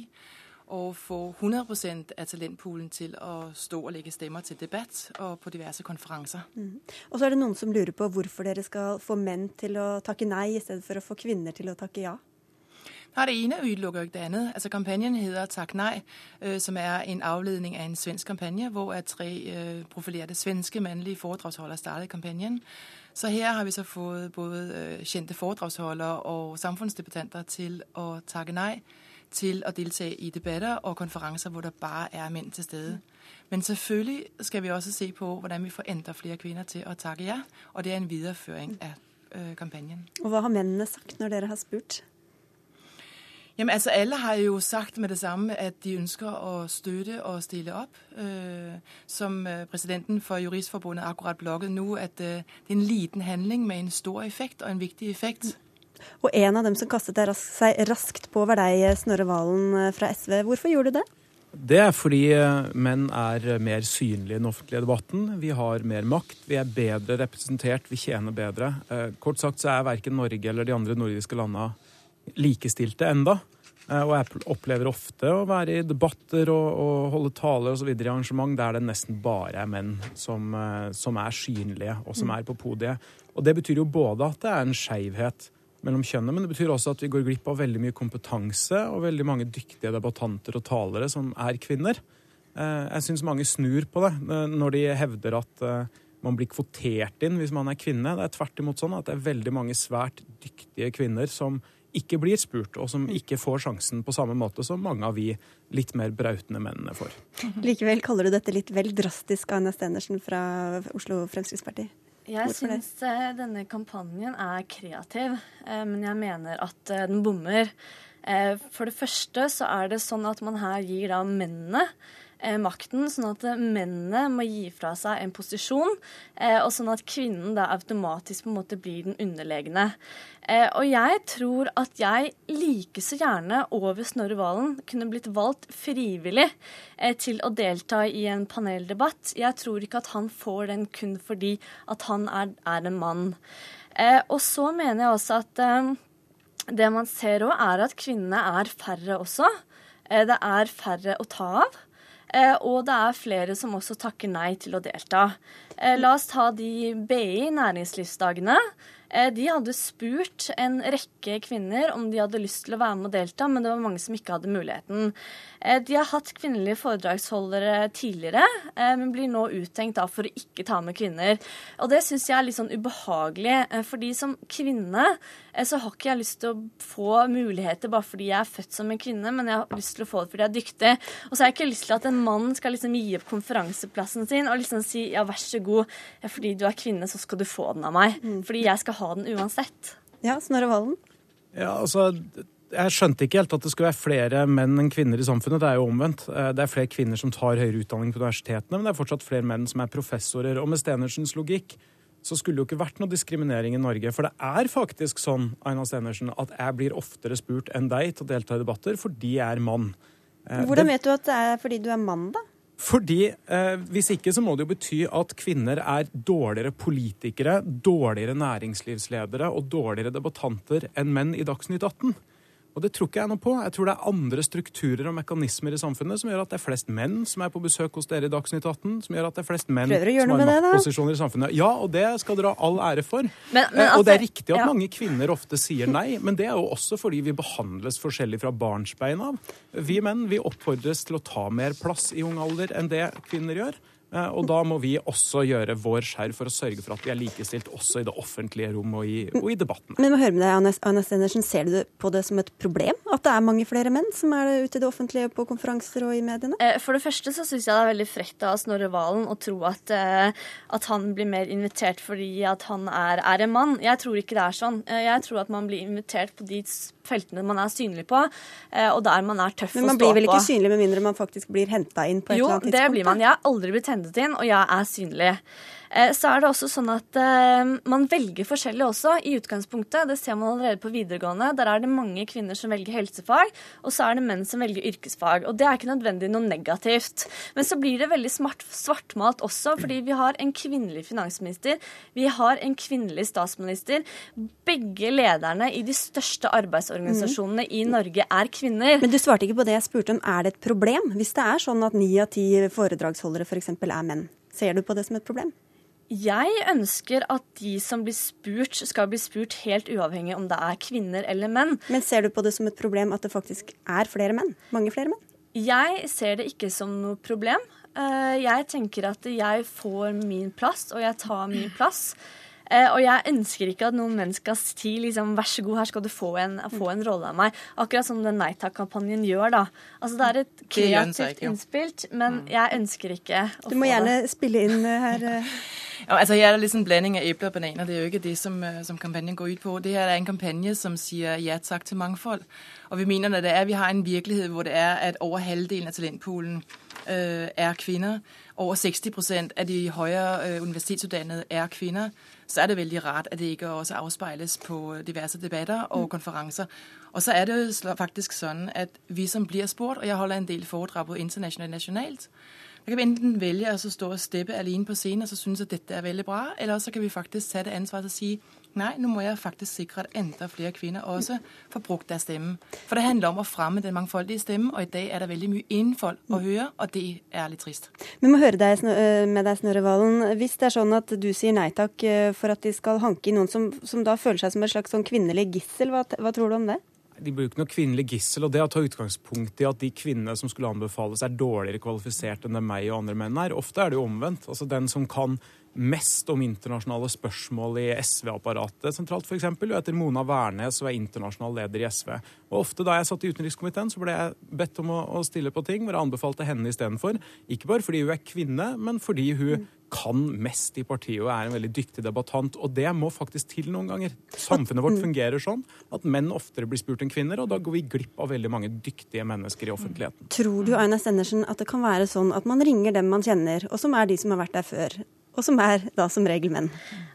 Og få 100% av talentpoolen til å stå og legge stemmer til debatt og på diverse konferanser. Mm. Og så er det noen som lurer på hvorfor dere skal få menn til å takke nei, i stedet for å få kvinner til å takke ja. Nej, det ene utelukker ikke det andet. Altså Kampagnen hedder Tak Nej, øh, som er en avledning av en svensk kampanje, hvor at tre øh, profilerte svenske mannlige foredragsholdere startet kampanjen. Så her har vi så fått både øh, kjente foredragsholdere og samfunnsdebattanter til å takke nei til å deltage i debatter og konferanser hvor det bare er menn til stede. Men selvfølgelig skal vi også se på hvordan vi får enda flere kvinner til å takke ja, og det er en videreføring av øh, kampanjen. Og Hva har mennene sagt når dere har spurt? Jamen altså, Alle har jo sagt med det samme at de ønsker å støtte og stille opp. Øh, som øh, presidenten for Juristforbundet akkurat blogget nå, at øh, det er en liten handling med en stor effekt og en viktig effekt. Og en av dem som kastet seg raskt på, var deg, Snorre Valen øh, fra SV. Hvorfor gjorde du det? Det er fordi øh, menn er mer synlige i den offentlige debatten. Vi har mer makt, vi er bedre representert, vi tjener bedre. Kort sagt så er verken Norge eller de andre nordiske landene likestilte enda. Eh, og jeg opplever ofte å være i debatter og, og holde taler osv. i arrangement der det nesten bare er menn som, eh, som, er synlige og som mm. er på podiet. Og det betyr jo både at det er en skeivhet mellom kjønnene, men det betyr også at vi går glipp av veldig mye kompetanse og veldig mange dyktige debattanter og talere som er kvinner. Eh, jeg syns mange snur på det når de hevder at man blir kvotert inn hvis man er kvinne. Det er tvert imot sånn at det er veldig mange svært dyktige kvinner som ikke blir spurt, og som ikke får sjansen på samme måte som mange av vi litt mer brautende mennene får. Likevel kaller du dette litt vel drastisk, Anja Stenersen fra Oslo Fremskrittsparti? Jeg syns eh, denne kampanjen er kreativ, eh, men jeg mener at eh, den bommer. For det første så er det sånn at man her gir da mennene makten, sånn at mennene må gi fra seg en posisjon, eh, og sånn at kvinnen da automatisk på en måte blir den underlegne. Eh, og jeg tror at jeg like så gjerne over Snorre Valen kunne blitt valgt frivillig eh, til å delta i en paneldebatt. Jeg tror ikke at han får den kun fordi at han er, er en mann. Eh, og så mener jeg også at eh, det man ser òg, er at kvinnene er færre også. Det er færre å ta av. Eh, og det er flere som også takker nei til å delta. Eh, la oss ta de BI næringslivsdagene. Eh, de hadde spurt en rekke kvinner om de hadde lyst til å være med og delta, men det var mange som ikke hadde muligheten. De har hatt kvinnelige foredragsholdere tidligere, men blir nå uttenkt for å ikke ta med kvinner. Og det syns jeg er litt sånn ubehagelig, fordi som kvinne så har ikke jeg lyst til å få muligheter bare fordi jeg er født som en kvinne, men jeg har lyst til å få det fordi jeg er dyktig. Og så har jeg ikke lyst til at en mann skal liksom gi opp konferanseplassen sin og liksom si ja, vær så god, fordi du er kvinne, så skal du få den av meg. Mm. Fordi jeg skal ha den uansett. Ja, Snorre Valen? Ja, altså jeg skjønte ikke helt at det skulle være flere menn enn kvinner i samfunnet. Det er jo omvendt. Eh, det er flere kvinner som tar høyere utdanning på universitetene, men det er fortsatt flere menn som er professorer. Og med Stenersens logikk så skulle det jo ikke vært noe diskriminering i Norge. For det er faktisk sånn Aina Stenersen, at jeg blir oftere spurt enn deg til å delta i debatter fordi jeg er mann. Eh, Hvordan vet du at det er fordi du er mann, da? Fordi eh, Hvis ikke så må det jo bety at kvinner er dårligere politikere, dårligere næringslivsledere og dårligere debattanter enn menn i Dagsnytt 18. Og det tror ikke jeg noe på. Jeg tror det er andre strukturer og mekanismer i samfunnet som gjør at det er flest menn som er på besøk hos dere i Dagsnytt 18, som gjør at det er flest menn som har maktposisjoner i samfunnet. Ja, og det skal dere ha all ære for. Men, men, altså, og det er riktig at ja. mange kvinner ofte sier nei, men det er jo også fordi vi behandles forskjellig fra barnsbein av. Vi menn vi oppfordres til å ta mer plass i ung alder enn det kvinner gjør. Eh, og da må vi også gjøre vår skjerv for å sørge for at vi er likestilt også i det offentlige rom og i, og i debatten. Men må høre med deg, Anne Stenersen, Ser du på det som et problem at det er mange flere menn som er ute i det offentlige på konferanser og i mediene? Eh, for det første så syns jeg det er veldig frekt av Snorre Valen å tro at, eh, at, han blir mer invitert fordi at han er, er, en mann. Jeg tror ikke det er sånn. Jeg tror at man blir invitert på de feltene man er synlig på, og der man er tøff å stå på. Men man blir vel ikke synlig med mindre man faktisk blir henta inn på et jo, eller annet tidspunkt? Jo, det blir man. Jeg har aldri blitt hentet inn, og jeg er synlig. Eh, så er det også sånn at eh, man velger forskjellig også i utgangspunktet. Det ser man allerede på videregående. Der er det mange kvinner som velger helsefag, og så er det menn som velger yrkesfag. Og det er ikke nødvendig noe negativt. Men så blir det veldig smart, svartmalt også, fordi vi har en kvinnelig finansminister, vi har en kvinnelig statsminister. Begge lederne i de største arbeidsorganisasjonene i Norge er kvinner. Men du svarte ikke på det jeg spurte om. Er det et problem hvis det er sånn at ni av ti foredragsholdere f.eks. For er menn? Ser du på det som et problem? Jeg ønsker at de som blir spurt, skal bli spurt helt uavhengig om det er kvinner eller menn. Men ser du på det som et problem at det faktisk er flere menn? Mange flere menn? Jeg ser det ikke som noe problem. Eh, jeg tenker at jeg får min plass, og jeg tar min plass. Eh, og jeg ønsker ikke at noen menn skal si liksom, vær så god, her skal du få en, få en rolle av meg. Akkurat som den Nei takk-kampanjen gjør, da. Altså Det er et kreativt innspilt, men mm. jeg ønsker ikke å få det. Du må gjerne spille inn eh, her. Ja, altså Her er det liksom blanding av epler og bananer. Det er jo ikke det som, som kampanjen går ut på. Det her er en kampanje som sier ja takk til mangfold. Og vi mener at det er, vi har en virkelighet hvor det er at over halvdelen av talentpoolen øh, er kvinner. Over 60% av de høyere øh, universitetsutdannede er kvinner. Så er det veldig rart at det ikke også avspeiles på diverse debatter og mm. konferanser. Og så er det faktisk sånn at vi som blir spurt, og jeg holder en del foredrag både internasjonalt og nasjonalt, da kan vi enten velge å stå og steppe alene på scenen og så synes at dette er veldig bra, eller så kan vi faktisk ta det ansvaret og si nei, nå må jeg faktisk sikre at enda flere kvinner også får brukt deres stemme. For det handler om å fremme den mangfoldige stemmen, og i dag er det veldig mye innfold å høre, og det er litt trist. Vi må høre deg, med deg, Snorre Valen. Hvis det er sånn at du sier nei takk for at de skal hanke inn noen som, som da føler seg som et slags sånn kvinnelig gissel, hva, hva tror du om det? de blir jo ikke noe kvinnelig gissel. Og det å ta utgangspunkt i at de kvinnene som skulle anbefales, er dårligere kvalifisert enn det meg og andre menn er. Ofte er det jo omvendt. Altså Den som kan mest om internasjonale spørsmål i SV-apparatet sentralt, f.eks. Og etter Mona Wærnes, som er internasjonal leder i SV. Og ofte da jeg satt i utenrikskomiteen, så ble jeg bedt om å, å stille på ting hvor jeg anbefalte henne istedenfor. Ikke bare fordi hun er kvinne, men fordi hun kan mest i partiet og er en veldig dyktig debattant. Og det må faktisk til noen ganger. Samfunnet vårt fungerer sånn at menn oftere blir spurt enn kvinner, og da går vi glipp av veldig mange dyktige mennesker i offentligheten. Tror du Aina Stendersen, at det kan være sånn at man ringer dem man kjenner, og som er de som har vært der før, og som er da som regel menn?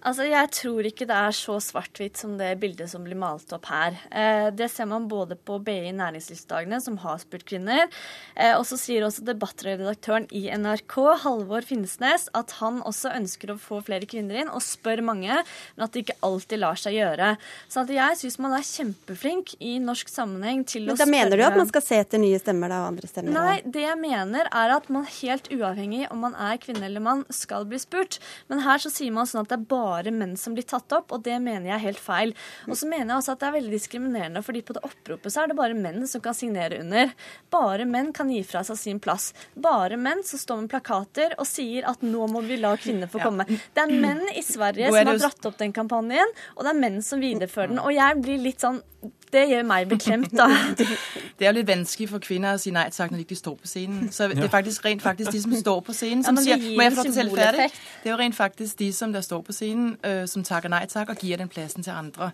Altså, Jeg tror ikke det er så svart-hvitt som det bildet som blir malt opp her. Eh, det ser man både på BI Næringslivsdagene, som har spurt kvinner, eh, og så sier også debattredaktøren i NRK, Halvor Finnsnes, at han også ønsker å få flere kvinner inn, og spør mange, men at det ikke alltid lar seg gjøre. Så at jeg syns man er kjempeflink i norsk sammenheng til men å spørre Men da mener du at man skal se etter nye stemmer da, og andre stemmer? Nei, det jeg mener er at man helt uavhengig om man er kvinne eller mann, skal bli spurt. Men her så sier man sånn at det er bare menn som blir tatt opp, og det mener jeg er helt feil. Og så mener jeg også at det er veldig diskriminerende, fordi på det oppropet så er det bare menn som kan signere under. Bare menn kan gi fra seg sin plass. Bare menn som står med plakater og sier at nå må vi la kvinner få komme. Det er menn i Sverige som har dratt opp den kampanjen, og det er menn som viderefører den. Og jeg blir litt sånn det gjør meg beklemt, da. Det er jo litt vanskelig for kvinner å si nei takk når de ikke står på scenen. Så det er faktisk rent faktisk de som står på scenen, som ja, sier Må jeg få lov til ferdig? Det er jo rent faktisk de som der står på scenen, uh, som takker nei takk og gir den plassen til andre.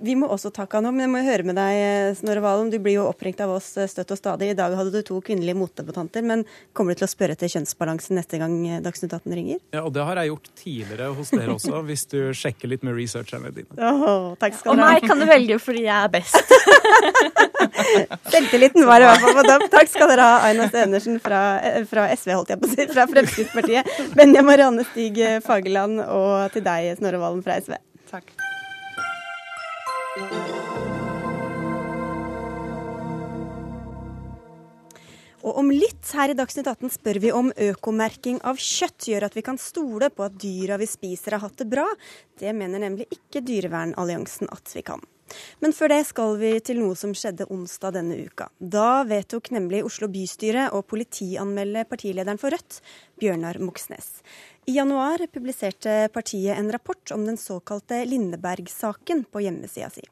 Vi må også takke han om, jeg må høre med deg, øh, Snorre Valen. Du blir jo oppringt av oss øh, støtt og stadig. I dag hadde du to kvinnelige motdebattanter, men kommer du til å spørre etter kjønnsbalansen neste gang Dagsnytt 18 ringer? Ja, og det har jeg gjort tidligere hos dere også, hvis du sjekker litt med researcherne dine. Oh, takk skal du ha. Og meg kan du velge fordi jeg er best. Selvtilliten var i hvert fall på topp. Takk skal dere ha, Aina Stenersen fra, fra, SV, holdt jeg på å si, fra Fremskrittspartiet. Benja Marianne Stig Fageland, og til deg, Snorre Valen fra SV. Takk. Og om litt her i Dagsnytt 18 spør vi om økomerking av kjøtt gjør at vi kan stole på at dyra vi spiser har hatt det bra. Det mener nemlig ikke Dyrevernalliansen at vi kan. Men før det skal vi til noe som skjedde onsdag denne uka. Da vedtok nemlig Oslo bystyre å politianmelde partilederen for Rødt, Bjørnar Moxnes. I januar publiserte partiet en rapport om den såkalte Lindeberg-saken på hjemmesida si.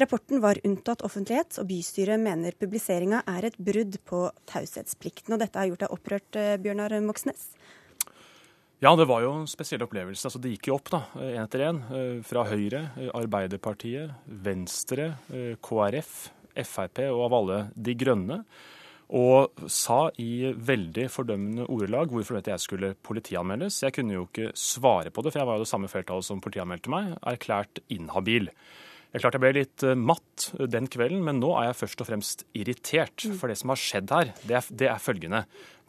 Rapporten var unntatt offentlighet, og bystyret mener publiseringa er et brudd på taushetsplikten. Og dette har gjort deg opprørt, eh, Bjørnar Moxnes? Ja, det var jo en spesiell opplevelse. Altså, det gikk jo opp, da, én etter én. Eh, fra Høyre, eh, Arbeiderpartiet, Venstre, eh, KrF, Frp og av alle De grønne. Og sa i veldig fordømmende ordelag hvorfor dette jeg skulle politianmeldes. Jeg kunne jo ikke svare på det, for jeg var jo det samme flertallet som politianmeldte meg, erklært inhabil. Jeg klart jeg ble litt eh, matt den kvelden, men nå er jeg først og fremst irritert. Mm. For det som har skjedd her, det er, det er følgende.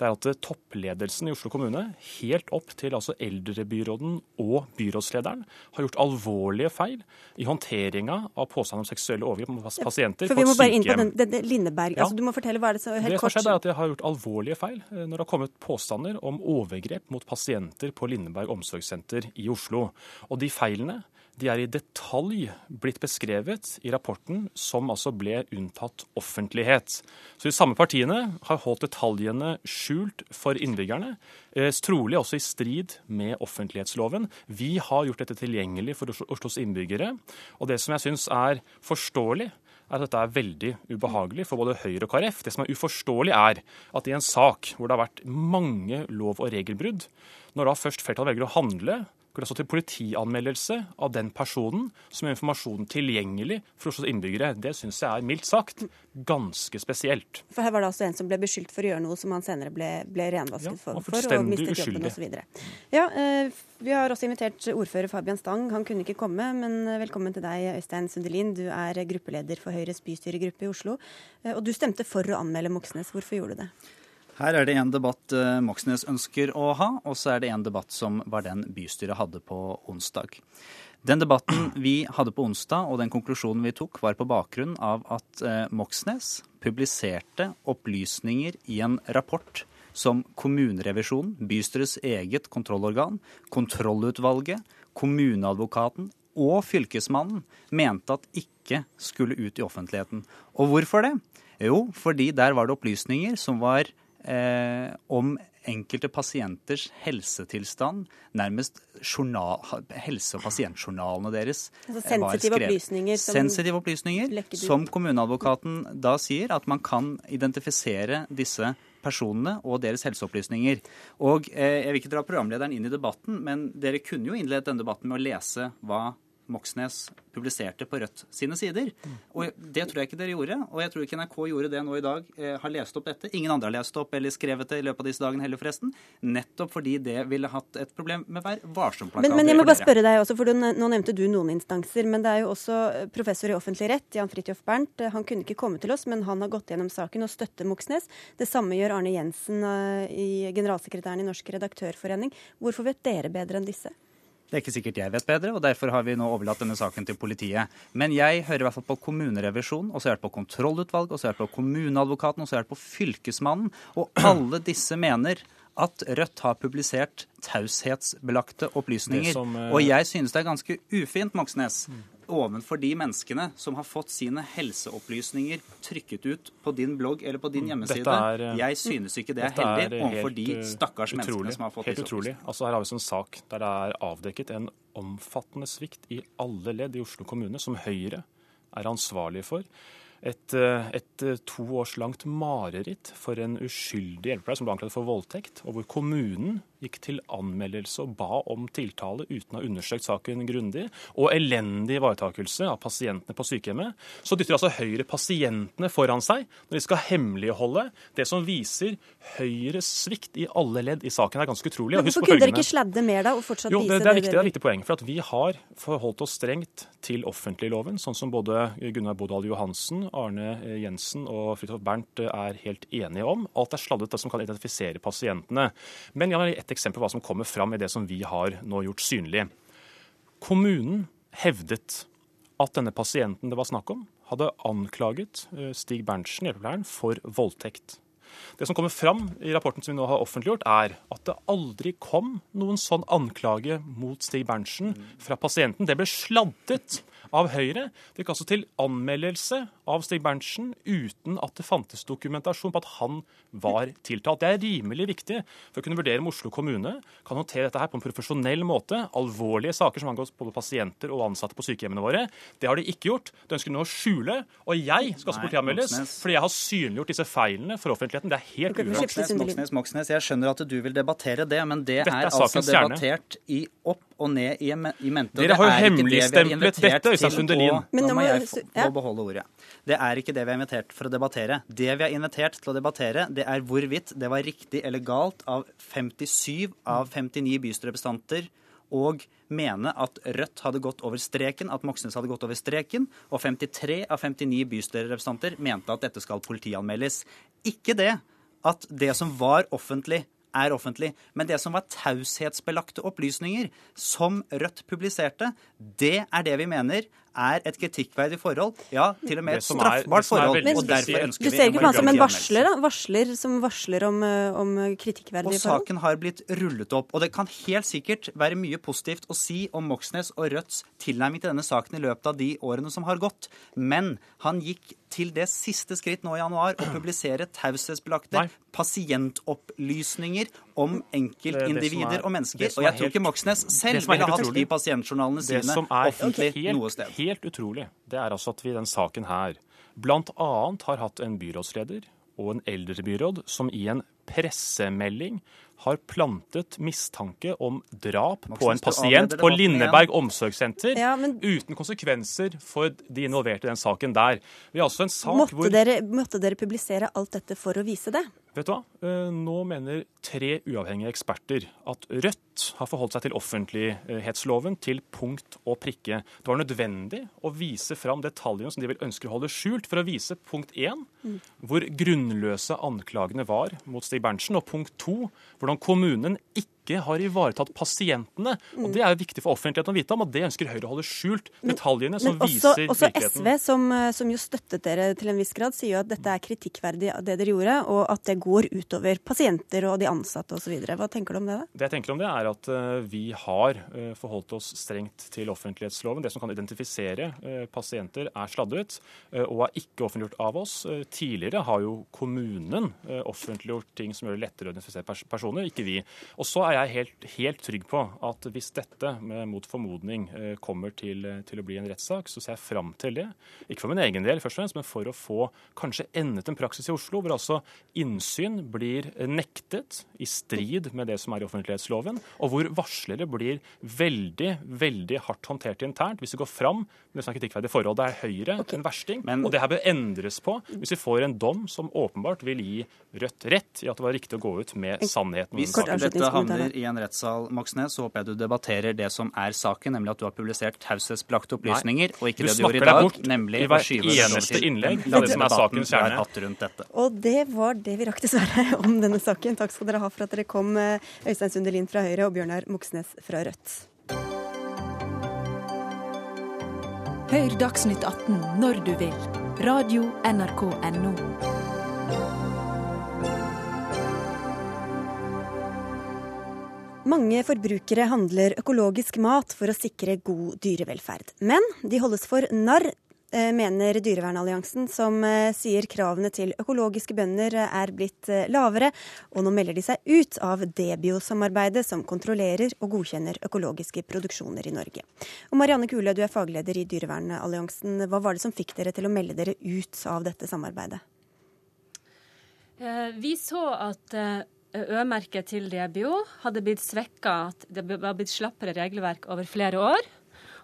Det er at eh, toppledelsen i Oslo kommune, helt opp til altså eldrebyråden og byrådslederen, har gjort alvorlige feil i håndteringa av påstand om seksuelle overgrep mot pasienter For vi på må bare inn på sykehjem. den, den Lindeberg. Ja. Altså, du må fortelle hva er det så helt Det som har skjedd er at Jeg har gjort alvorlige feil eh, når det har kommet påstander om overgrep mot pasienter på Lindeberg omsorgssenter i Oslo. Og de feilene de er i detalj blitt beskrevet i rapporten som altså ble unntatt offentlighet. Så de samme partiene har holdt detaljene skjult for innbyggerne, eh, trolig også i strid med offentlighetsloven. Vi har gjort dette tilgjengelig for Oslos innbyggere. Og det som jeg syns er forståelig, er at dette er veldig ubehagelig for både Høyre og KrF. Det som er uforståelig, er at i en sak hvor det har vært mange lov- og regelbrudd, når da først flertallet velger å handle, går det så til politianmeldelse av den personen som gjør informasjonen tilgjengelig for Oslos innbyggere. Det syns jeg er mildt sagt ganske spesielt. For her var det altså en som ble beskyldt for å gjøre noe som han senere ble, ble renvasket Ja, for, for og mistet jobben osv. Ja, eh, vi har også invitert ordfører Fabian Stang. Han kunne ikke komme, men eh, velkommen til deg, Øystein Sundelin. Du er gruppeleder for Høyres bystyregruppe i Oslo. Eh, Og du stemte for å anmelde Moxnes. Hvorfor gjorde du det? Her er det en debatt eh, Moxnes ønsker å ha, og så er det en debatt som var den bystyret hadde på onsdag. Den debatten vi hadde på onsdag, og den konklusjonen vi tok, var på bakgrunn av at eh, Moxnes publiserte opplysninger i en rapport som kommunerevisjonen, bystyrets eget kontrollorgan, kontrollutvalget, kommuneadvokaten og fylkesmannen mente at ikke skulle ut i offentligheten. Og hvorfor det? Jo, fordi der var det opplysninger som var eh, om enkelte pasienters helsetilstand, nærmest journal, helse- og pasientjournalene deres. Altså eh, var skrevet. opplysninger som Sensitive opplysninger, som kommuneadvokaten da sier at man kan identifisere disse personene og deres helseopplysninger. Og eh, Jeg vil ikke dra programlederen inn i debatten, men dere kunne jo innledet denne debatten med å lese hva Moxnes publiserte på Rødt sine sider. Og Det tror jeg ikke dere gjorde, og jeg tror ikke NRK gjorde det nå i dag. Eh, har lest opp dette. Ingen andre har lest opp eller skrevet det i løpet av disse dagene heller, forresten. Nettopp fordi det ville hatt et problem med Vær varsom-plakater. Men, men jeg må bare spørre deg også, for du, nå nevnte du noen instanser. Men det er jo også eh, professor i offentlig rett, Jan Fridtjof Bernt. Eh, Han kunne ikke komme til oss, men han har gått gjennom saken og støtter Moxnes. Det samme gjør Arne Jensen, i generalsekretæren i Norsk redaktørforening. Hvorfor vet dere bedre enn disse? Det er ikke sikkert jeg vet bedre, og derfor har vi nå overlatt denne saken til politiet. Men jeg hører i hvert fall på kommunerevisjonen, og så har jeg hørt på kontrollutvalg, og så har jeg hørt på kommuneadvokaten, og så har jeg hørt på fylkesmannen. Og alle disse mener at Rødt har publisert taushetsbelagte opplysninger. Som, uh... Og jeg synes det er ganske ufint, Moxnes, ovenfor de menneskene som har fått sine helseopplysninger trykket ut på din blogg eller på din hjemmeside. Er, eh, jeg synes ikke det er heldig er overfor de stakkars stakkars menneskene som har fått Helt disse utrolig. Altså Her har vi en sak der det er avdekket en omfattende svikt i alle ledd i Oslo kommune, som Høyre er ansvarlig for. Et, eh, et eh, to års langt mareritt for en uskyldig hjelpepleier som ble anklaget for voldtekt, og hvor kommunen gikk til anmeldelse og ba om tiltale uten å ha undersøkt saken grundig, og elendig ivaretakelse av pasientene på sykehjemmet. Så dytter altså Høyre pasientene foran seg når de skal hemmeligholde det som viser Høyres svikt i alle ledd i saken. Det er ganske utrolig. Men hvorfor kunne dere ikke sladde mer da, og fortsatt jo, vise det, det, er viktig, det er et viktig poeng. For at vi har forholdt oss strengt til offentligloven, sånn som både Gunnar Bodal Johansen, Arne eh, Jensen og Fridtjof Bernt eh, er helt enige om. Alt er sladdet det som kan identifisere pasientene. Men jeg har eksempel på hva som kommer fram i det som vi har nå gjort synlig. Kommunen hevdet at denne pasienten det var snakk om, hadde anklaget eh, Stig Berntsen, hjelpepleieren, for voldtekt. Det som kommer fram i rapporten som vi nå har offentliggjort, er at det aldri kom noen sånn anklage mot Stig Berntsen fra pasienten. Det ble sladdet av Høyre. Det gikk altså til anmeldelse av Stig Berntsen uten at det fantes dokumentasjon på at han var tiltalt. Det er rimelig viktig for å kunne vurdere om Oslo kommune kan håndtere dette her på en profesjonell måte. Alvorlige saker som angår både pasienter og ansatte på sykehjemmene våre. Det har de ikke gjort. De ønsker nå å skjule. Og jeg skal også Nei, politianmeldes fordi jeg har synliggjort disse feilene for offentligheten. Det er helt uaktuelt. Moxnes, Moxnes, Moxnes, jeg skjønner at du vil debattere det, men det Dette er, er altså kjerne. debattert i opp og ned i, i mente. Dere har jo hemmeligstemplet dette, Øystein Sundelin. Nå må jeg få, få beholde ordet. Det er ikke det vi er invitert for å debattere. Det vi er invitert til å debattere, det er hvorvidt det var riktig eller galt av 57 av 59 bystyrerepresentanter og mene at Rødt hadde gått over streken, at Moxnes hadde gått over streken, og 53 av 59 bystyrerepresentanter mente at dette skal politianmeldes. Ikke det at det som var offentlig, er offentlig. Men det som var taushetsbelagte opplysninger som Rødt publiserte, det er det vi mener er et kritikkverdig forhold. Ja, til og med et straffbart forhold. Men, og derfor ønsker du ser ikke på han som en varsler, da? Varsler som varsler om, eh, om kritikkverdige forhold? Og saken har blitt rullet opp. Og det kan helt sikkert være mye positivt å si om Moxnes og Rødts tilnærming til denne saken i løpet av de årene som har gått. Men han gikk til det siste skritt nå i januar å publisere taushetsbelagte pasientopplysninger om enkeltindivider og mennesker. Og jeg tror ikke Moxnes selv ville hatt de pasientjournalene sine offentlig helt, noe sted. Helt utrolig, det er altså at vi i den saken her bl.a. har hatt en byrådsleder og en eldrebyråd som i en pressemelding har plantet mistanke om drap på en pasient på Lindeberg omsorgssenter ja, men... uten konsekvenser for de involverte i den saken der. Vi har også en sak måtte hvor... Dere, måtte dere publisere alt dette for å vise det? Vet du hva? Eh, nå mener tre uavhengige eksperter at Rødt har forholdt seg til offentlighetsloven til punkt og prikke. Det var nødvendig å vise fram detaljene som de vil ønske å holde skjult, for å vise punkt én, hvor grunnløse anklagene var mot Stig Berntsen, og punkt to, hvordan kommunen ikke ikke har ivaretatt pasientene. Og Det er jo viktig for offentligheten å vite om, og det ønsker Høyre å holde skjult. Detaljene som men også, viser også virkeligheten. SV, som, som, jo støttet dere til en viss grad, sier jo at dette er kritikkverdig det dere gjorde, og at det går utover pasienter og de ansatte osv. Hva tenker du om det? da? Det jeg tenker om det, er at uh, vi har uh, forholdt oss strengt til offentlighetsloven. Det som kan identifisere pasienter, er sladdet og er ikke offentliggjort av oss. tidligere har jo kommunen offentliggjort ting som gjør det lettere å identifisere pers personer, ikke vi. Og så er jeg jeg helt, helt, trygg på at hvis dette med mot formodning eh, kommer til, til, å bli en rettssak, så ser jeg fram til det. Ikke for min egen del, først og fremst, men for å få kanskje endet en praksis i Oslo hvor altså innsyn blir nektet i strid med det som er i offentlighetsloven, og hvor varslere blir veldig, veldig hardt håndtert internt hvis det går fram med det som er kritikkverdige forhold. Det er Høyre okay. en versting, men... og det her bør endres på hvis vi får en dom som åpenbart vil gi Rødt rett i at det var riktig å gå ut med sannheten. Hvis dette i en rettssal, Moxnes, så håper jeg du debatterer det som er saken, nemlig at du har publisert taushetsbelagte opplysninger, og ikke det du gjorde i dag, nemlig å skyve det over til innlegg, det som er sakens kjerne. Og det var det vi rakk, dessverre, om denne saken. Takk skal dere ha for at dere kom, eh, Øystein Sundelin fra Høyre og Bjørnar Moxnes fra Rødt. Hør Dagsnytt 18 når du vil. Radio NRK Radio.nrk.no. Mange forbrukere handler økologisk mat for å sikre god dyrevelferd. Men de holdes for narr, eh, mener Dyrevernalliansen, som eh, sier kravene til økologiske bønder er blitt eh, lavere, og nå melder de seg ut av Debio-samarbeidet, som kontrollerer og godkjenner økologiske produksjoner i Norge. Og Marianne Kule, du er fagleder i Dyrevernalliansen. Hva var det som fikk dere til å melde dere ut av dette samarbeidet? Vi så at Ø-merket til DBO hadde blitt svekka, at det var blitt slappere regelverk over flere år.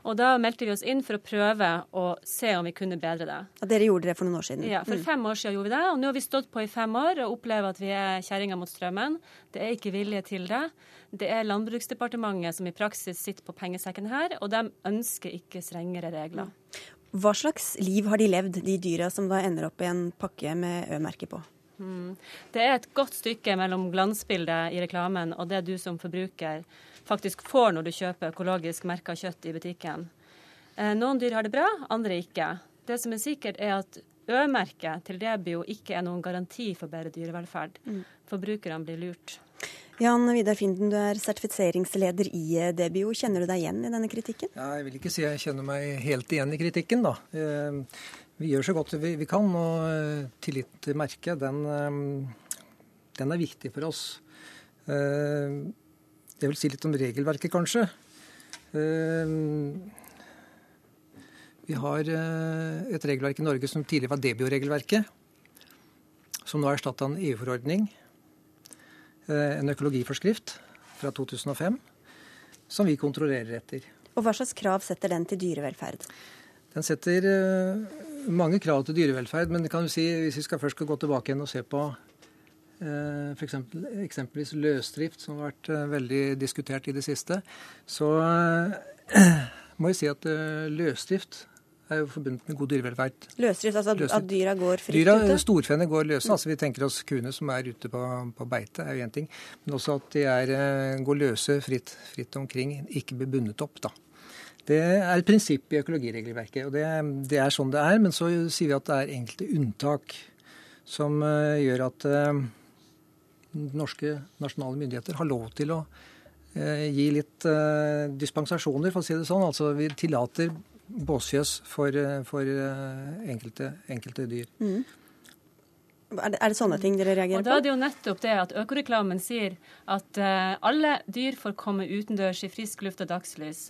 Og da meldte vi oss inn for å prøve å se om vi kunne bedre det. Ja, dere gjorde det for noen år siden? Ja, for mm. fem år siden gjorde vi det. Og nå har vi stått på i fem år og opplever at vi er kjerringa mot strømmen. Det er ikke vilje til det. Det er Landbruksdepartementet som i praksis sitter på pengesekken her, og de ønsker ikke strengere regler. Hva slags liv har de levd, de dyra som da ender opp i en pakke med Ø-merke på? Mm. Det er et godt stykke mellom glansbildet i reklamen og det du som forbruker faktisk får når du kjøper økologisk merka kjøtt i butikken. Eh, noen dyr har det bra, andre ikke. Det som er sikkert, er at Ø-merket til Debio ikke er noen garanti for bedre dyrevelferd. Mm. Forbrukerne blir lurt. Jan Vidar Finden, du er sertifiseringsleder i eh, Debio. Kjenner du deg igjen i denne kritikken? Ja, jeg vil ikke si jeg kjenner meg helt igjen i kritikken, da. Vi gjør så godt vi, vi kan, og eh, tillit til merket, den, eh, den, er viktig for oss. Eh, jeg vil si litt om regelverket, kanskje. Vi har et regelverk i Norge som tidligere var Debio-regelverket, som nå er erstatta en EU-forordning, en økologiforskrift fra 2005. som vi kontrollerer etter. Og Hva slags krav setter den til dyrevelferd? Den setter mange krav til dyrevelferd, men kan du si, hvis vi skal først skal gå tilbake igjen og se på uh, for eksempel, eksempelvis løsdrift, som har vært uh, veldig diskutert i det siste, så må jeg si at løsdrift er jo forbundet med god dyrevelferd. Løsdrift, altså løsdrift. at dyra går fritt dyra, ute? Storfene går løse. altså Vi tenker oss kuene som er ute på, på beite, er jo én ting. Men også at de er, går løse fritt, fritt omkring, ikke blir bundet opp. da. Det er et prinsipp i økologiregelverket, og det, det, er sånn det er. Men så sier vi at det er enkelte unntak som uh, gjør at uh, norske nasjonale myndigheter har lov til å uh, gi litt dispensasjoner, for å si det sånn. Altså vi tillater båsfjøs for, for enkelte, enkelte, dyr. Mm. Er det, er det, sånne ting dere reagerer på? Og da er det jo nettopp det at Økoreklamen sier at alle dyr får komme utendørs i frisk luft og dagslys.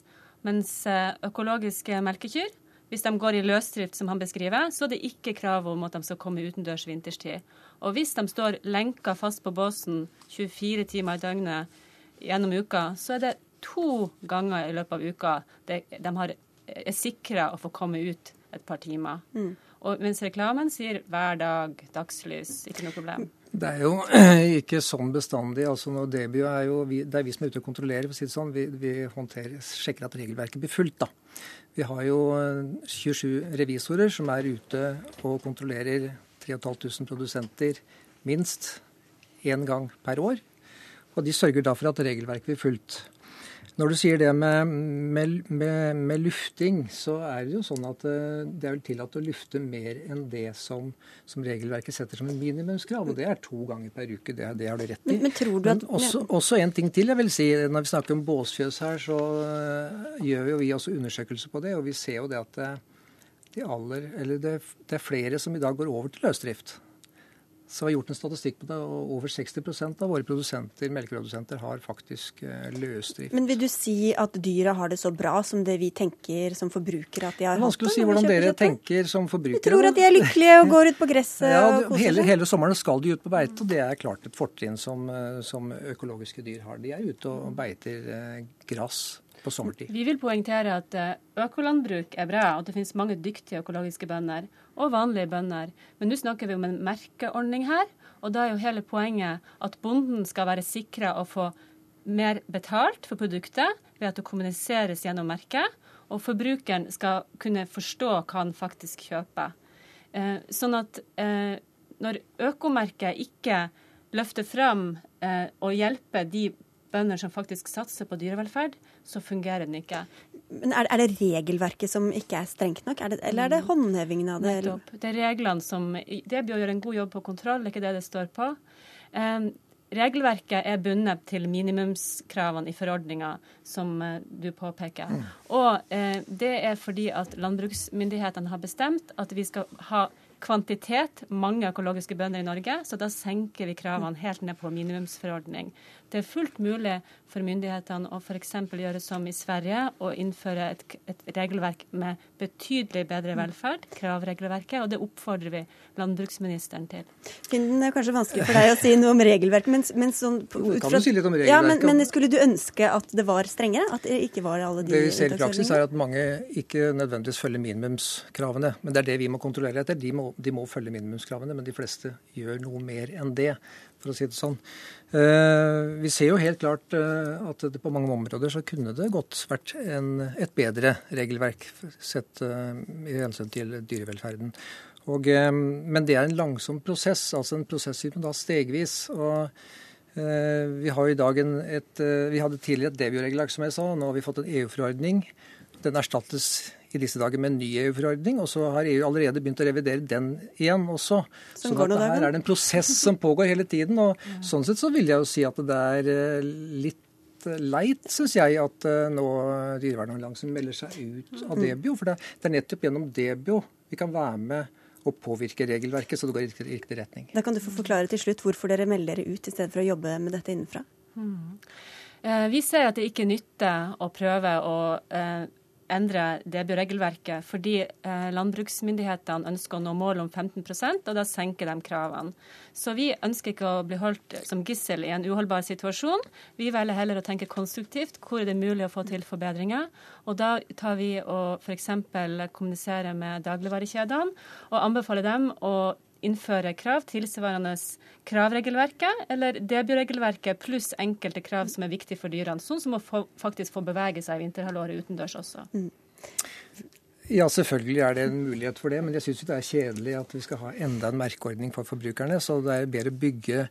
Mens eh, økologiske melkekyr, hvis de går i løsdrift, som han beskriver, så er det ikke krav om at de skal komme utendørs vinterstid. Og hvis de står lenka fast på båsen 24 timer i døgnet gjennom uka, så er det to ganger i løpet av uka de, de har, er sikra å få komme ut et par timer. Mm. Og mens reklamen sier hver dag, dagslys, ikke noe problem. Det er jo ikke sånn bestandig. altså når Debio er jo, vi, Det er vi som er ute og kontrollerer. for å si det sånn. Vi, vi sjekker at regelverket blir fulgt. da. Vi har jo 27 eh, revisorer som er ute og kontrollerer 3500 produsenter minst én gang per år. Og de sørger da for at regelverket blir fulgt. Når du sier det med, med, med, med, lufting, så er det jo sånn at eh, det er vel tillatt å lufte mer enn det som, som, regelverket setter som en minimumskrav. Og det er to ganger per uke. Det, det har du rett i. Men, men tror du at... Men også, også, en ting til jeg vil si. Når vi snakker om båsfjøs her, så uh, gjør jo vi også undersøkelser på det. Og vi ser jo det at det, de aller, eller det, det er flere som i dag går over til løsdrift. Så vi har gjort en statistikk på det, og over 60% av våre produsenter, melkeprodusenter har faktisk eh, løsdrift. Men vil du si at dyra har det så bra som det vi tenker som forbrukere at de har hatt det? Vanskelig å si hvordan dere tenker som forbrukere. Vi tror at de er lykkelige og går ut på gresset ja, og koser hele, hele, sommeren skal de ut på beite, og det er klart et fortrinn som, eh, som økologiske dyr har. De er ute og beiter eh, gress på sommertid. Vi vil poengtere at økolandbruk er bra, og det finnes mange dyktige økologiske bønder og vanlige bønder. Men nå snakker vi om en merkeordning her, og da er jo hele poenget at bonden skal være sikra å få mer betalt for produktet ved at det kommuniseres gjennom merket, og forbrukeren skal kunne forstå hva han faktisk kjøper. Eh, sånn at eh, når økomerket ikke løfter fram eh, og hjelper de bønder som faktisk satser på dyrevelferd, så fungerer den ikke. Men er, er, det regelverket som ikke er strengt nok, er det, eller er det mm. håndhevingen av det? Nettopp. Det er reglene som Det blir å gjøre en god jobb på kontroll, det er ikke det det står på. Um, Regelverket er bundet til minimumskravene i forordninga, som uh, du påpeker. Mm. Og uh, det er fordi at landbruksmyndighetene har bestemt at vi skal ha kvantitet, mange økologiske bønder i Norge, så da senker vi kravene helt ned på minimumsforordning. Det er fullt mulig for myndighetene å f.eks. gjøre som i Sverige og innføre et, et, regelverk med betydelig bedre velferd, kravregelverket, og det oppfordrer vi landbruksministeren til. Finden, det er kanskje vanskelig for deg å si noe om regelverket, men, men sånn ut fra, si regelverket? Ja, men, men, skulle du ønske at det var strengere? At det ikke var alle de Det vi ser i praksis, er at mange ikke nødvendigvis følger minimumskravene. Men det er det vi må kontrollere etter. De må, de må følge minimumskravene, men de fleste gjør noe mer enn det for å si det sånn. Eh, vi ser jo helt klart eh, at det på mange områder så kunne det godt vært en, et bedre regelverk sett eh, i hensyn til dyrevelferden. Og, men det er en langsom prosess, altså en prosess som da stegvis. og vi har i dag en, et, vi hadde tidligere et Devio-regelverk, som jeg sa. Nå har vi fått en EU-forordning. Den erstattes i disse dager med en ny EU-forordning, og så har EU allerede begynt å revidere den igjen også. Så sånn her er det en prosess som pågår hele tiden. og Sånn sett så vil jeg jo si at det er eh, litt eh, leit, syns jeg, at eh, nå Dyrevernalliansen melder seg ut av mm. Debio. For det er nettopp gjennom Debio vi kan være med og påvirke regelverket, så det går i riktig retning. Da kan du få forklare til slutt hvorfor dere melder dere ut, i stedet for å jobbe med dette innenfra. Mm. Vi ser at det ikke nytter å prøve å endre DBU-regelverket fordi eh, landbruksmyndighetene ønsker å nå målet om 15% og da senker de kravene. Så vi ønsker ikke å bli holdt som gissel i en uholdbar situasjon. Vi velger heller å tenke konstruktivt. Hvor er det mulig å få til forbedringer? Og da tar vi og f.eks. kommuniserer med dagligvarekjedene og anbefaler dem å innføre krav tilsvarende kravregelverket eller debutregelverket pluss enkelte krav som er viktige for dyrene, sånn som å få, faktisk få bevege seg i vinterhalvåret utendørs også. Mm. Ja, selvfølgelig er det en mulighet for det, men jeg syns det er kjedelig at vi skal ha enda en merkeordning for forbrukerne. Så det er bedre å bygge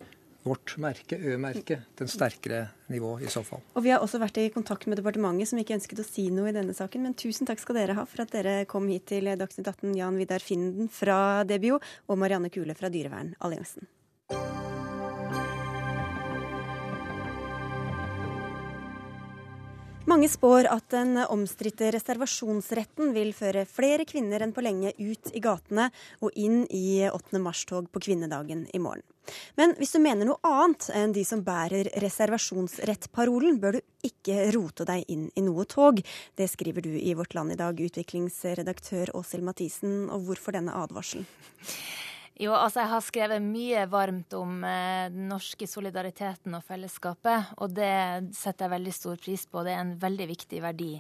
vårt merke, Ø-merket, den sterkere nivå i så fall. Og Vi har også vært i kontakt med departementet, som ikke ønsket å si noe i denne saken. Men tusen takk skal dere ha for at dere kom hit til Dagsnytt 18, Jan Vidar Finden fra DBO og Marianne Kule fra Dyrevernalliansen. Mange spår at den omstridte reservasjonsretten vil føre flere kvinner enn på lenge ut i gatene og inn i 8. mars-tog på kvinnedagen i morgen. Men hvis du mener noe annet enn de som bærer reservasjonsrettparolen, bør du ikke rote deg inn i noe tog. Det skriver du i Vårt Land i dag, utviklingsredaktør Åshild Mathisen. Og hvorfor denne advarselen? Jo, altså jeg har skrevet mye varmt om eh, den norske solidariteten og fellesskapet, og det setter jeg veldig stor pris på. Det er en veldig viktig verdi.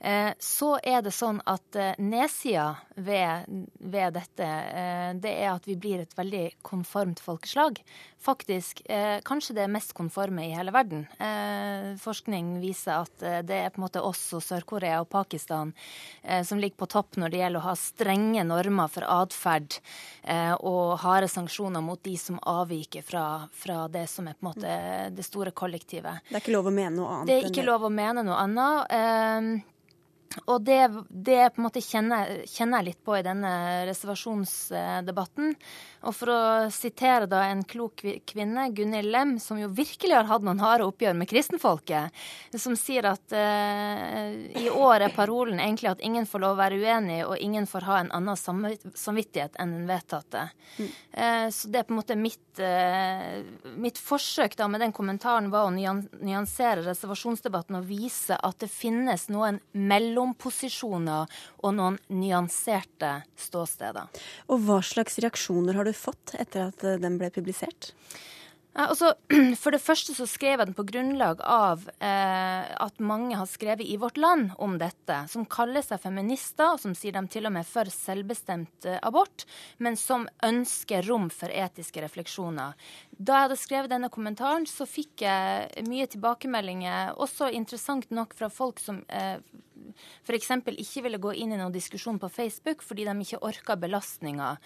Eh, så er det sånn at eh, nedsida ved, ved dette, eh, det er at vi blir et veldig konformt folkeslag. Faktisk kanskje det mest konforme i hele verden. Forskning viser at det er på en måte oss og Sør-Korea og Pakistan som ligger på topp når det gjelder å ha strenge normer for atferd og harde sanksjoner mot de som avviker fra, fra, det som er på en måte det store kollektivet. Det er ikke lov å mene noe annet? Det er ikke lov å mene noe annet. Og det, det på en måte kjenner, jeg litt på i denne reservasjonsdebatten. Og for å sitere da en klok kvinne, Gunhild Lem, som jo virkelig har hatt noen harde oppgjør med kristenfolket, som sier at eh, i år er parolen egentlig at ingen får lov å være uenig, og ingen får ha en annen samvittighet enn den vedtatte. Mm. Eh, så det er på en måte mitt, eh, mitt forsøk da med den kommentaren var å nyansere reservasjonsdebatten og vise at det finnes noen mellomposisjoner og noen nyanserte ståsteder. Og hva slags reaksjoner har du fått etter at eh, den ble publisert? Ja, altså, for det første så skrev jeg den på grunnlag av eh, at mange har skrevet i Vårt Land om dette, som kaller seg feminister, og som sier de til og med for selvbestemt eh, abort, men som ønsker rom for etiske refleksjoner. Da jeg hadde skrevet denne kommentaren, så fikk jeg mye tilbakemeldinger, også interessant nok fra folk som eh, f.eks. ikke ville gå inn i noen diskusjon på Facebook fordi de ikke orka belastninga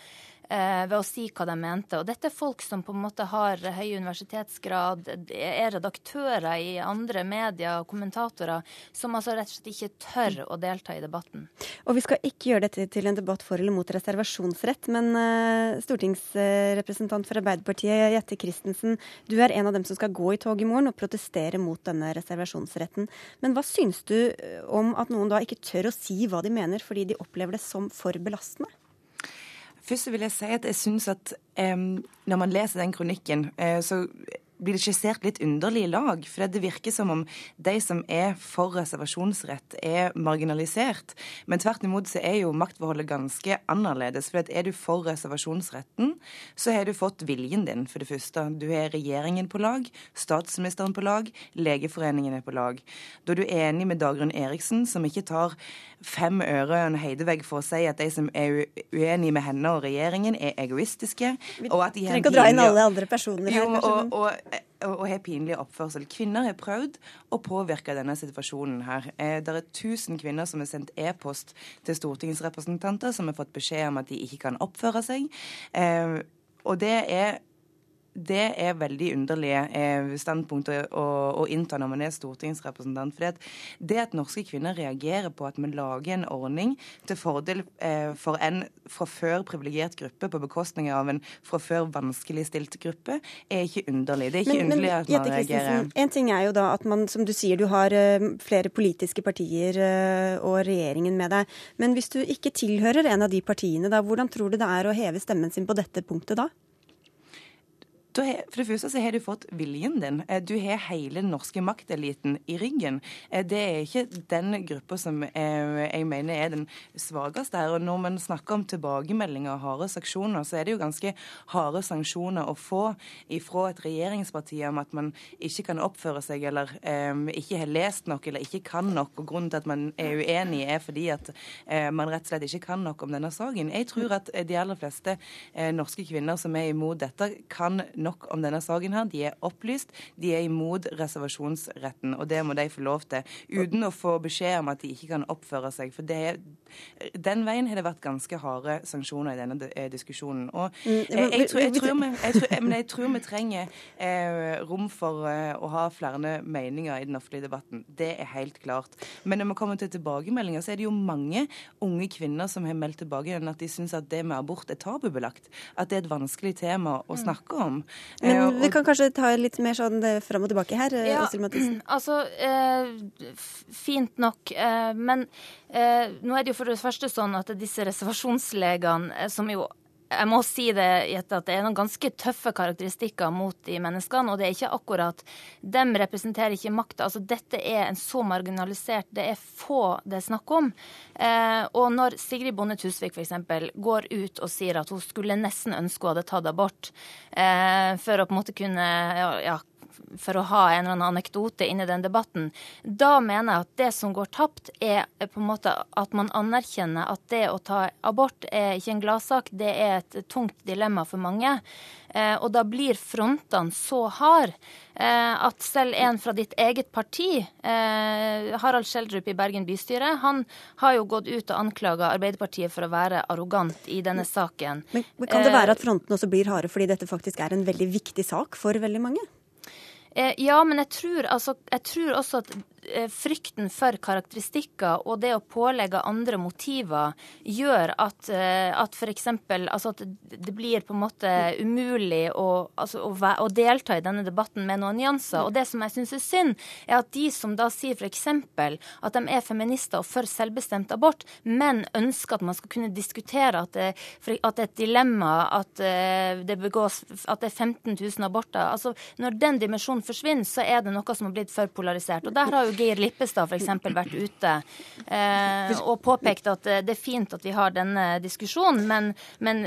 ved å si hva de mente. Og dette er folk som på en måte har høy universitetsgrad, er redaktører i andre medier og kommentatorer, som altså rett og slett ikke tør å delta i debatten. Og vi skal ikke gjøre dette til en debatt for eller mot reservasjonsrett, men uh, stortingsrepresentant for Arbeiderpartiet Jette Christensen, du er en av dem som skal gå i tog i morgen og protestere mot denne reservasjonsretten. Men hva syns du eh, om at noen da ikke tør å si hva de mener fordi de opplever det som for belastende? Først vil jeg si at jeg syns at eh, når man leser den kronikken, eh, så blir det skissert litt underlig i lag. For det virker som om de som er for reservasjonsrett, er marginalisert. Men tvert imot så er jo maktforholdet ganske annerledes. For er du for reservasjonsretten, så har du fått viljen din, for det første. Du har regjeringen på lag, statsministeren på lag, Legeforeningen er på lag. Da er du enig med Dagrun Eriksen, som ikke tar fem øre og en heidevegg for å si at de som er uenige med henne og regjeringen, er egoistiske. Vi trenger ikke å dra inn alle andre personer her. Jo, og, og, og, og har pinlig oppførsel. Kvinner har prøvd å påvirke denne situasjonen her. Eh, det er tusen kvinner som har sendt e-post til stortingsrepresentanter som har fått beskjed om at de ikke kan oppføre seg. Eh, og det er det er veldig underlige eh, standpunkt å, å, å, innta når man er stortingsrepresentant. For det at norske kvinner reagerer på at vi lager en ordning til fordel eh, for en fra før privilegert gruppe på bekostning av en fra før vanskeligstilt gruppe, er ikke underlig. Det er ikke men, underlig men, at man reagerer. En ting er jo da at man, som du sier, du har uh, flere politiske partier og regjeringen med deg. Men hvis du ikke tilhører en av de partiene, da, hvordan tror du det er å heve stemmen sin på dette punktet da? Da for det første så har du fått viljen din. Eh, du har hele den norske makteliten i ryggen. Eh, det er ikke den gruppa som eh, jeg mener er den svakeste her. Og når man snakker om tilbakemeldinger og harde sanksjoner, så er det jo ganske harde sanksjoner å få ifra et regjeringsparti om at man ikke kan oppføre seg eller eh, ikke har lest nok eller ikke kan nok. og Grunnen til at man er uenig, er fordi at eh, man rett og slett ikke kan nok om denne saken. Jeg tror at de aller fleste eh, norske kvinner som er imot dette, kan nok om denne saken her. De er opplyst, de er imot reservasjonsretten, og det må de få lov til. Uten å få beskjed om at de ikke kan oppføre seg. For det er, den veien har det vært ganske harde sanksjoner i denne eh, diskusjonen. Og jeg, tror, jeg, tror, vi, jeg, tror, men jeg tror vi trenger eh, rom for eh, å ha flere meninger i den offentlige debatten. Det er helt klart. Men når vi kommer til tilbakemeldinger, så er det jo mange unge kvinner som har meldt tilbake at de syns at det med abort er tabubelagt. At det er et vanskelig tema å mm. snakke om. Men eh, vi kan kanskje ta litt mer sånn eh, fram og tilbake her. Eh, ja, altså, eh, fint nok. Eh, men eh, nå er det jo for det første sånn at disse reservasjonslegene, som jo jeg må si det, Jette, at det er noen ganske tøffe karakteristikker mot de menneskene. Og det er ikke akkurat Dem representerer ikke makta. Altså, dette er en så marginalisert Det er få det er snakk om. Eh, og når Sigrid Bonde Tusvik f.eks. går ut og sier at hun skulle nesten ønske hun hadde tatt abort eh, for å på en måte kunne ja, for å ha en eller annen anekdote inn i den debatten. Da mener jeg at det som går tapt, er på en måte at man anerkjenner at det å ta abort er ikke en gladsak, det er et tungt dilemma for mange. Eh, og da blir frontene så harde eh, at selv en fra ditt eget parti, eh, Harald Schjelderup i Bergen bystyre, han har jo gått ut og anklaga Arbeiderpartiet for å være arrogant i denne saken. Men, men Kan det være at frontene også blir harde fordi dette faktisk er en veldig viktig sak for veldig mange? Ja, men jeg tror, altså, jeg tror også at Eh, frykten for karakteristikker og det å pålegge andre motiver gjør at, eh, at f.eks. Altså at det blir på en måte umulig å, altså å, å, delta i denne debatten med noen nyanser. Og det som jeg syns er synd, er at de som da sier f.eks. at de er feminister og for selvbestemt abort, men ønsker at man skal kunne diskutere at det, at det er et dilemma at eh, det begås at det er 15 000 aborter. Altså, når den dimensjonen forsvinner, så er det noe som har blitt for polarisert. Og der har jo Geir Lippestad f.eks. vært ute eh, og påpekt at eh, det er fint at vi har denne diskusjonen, men, men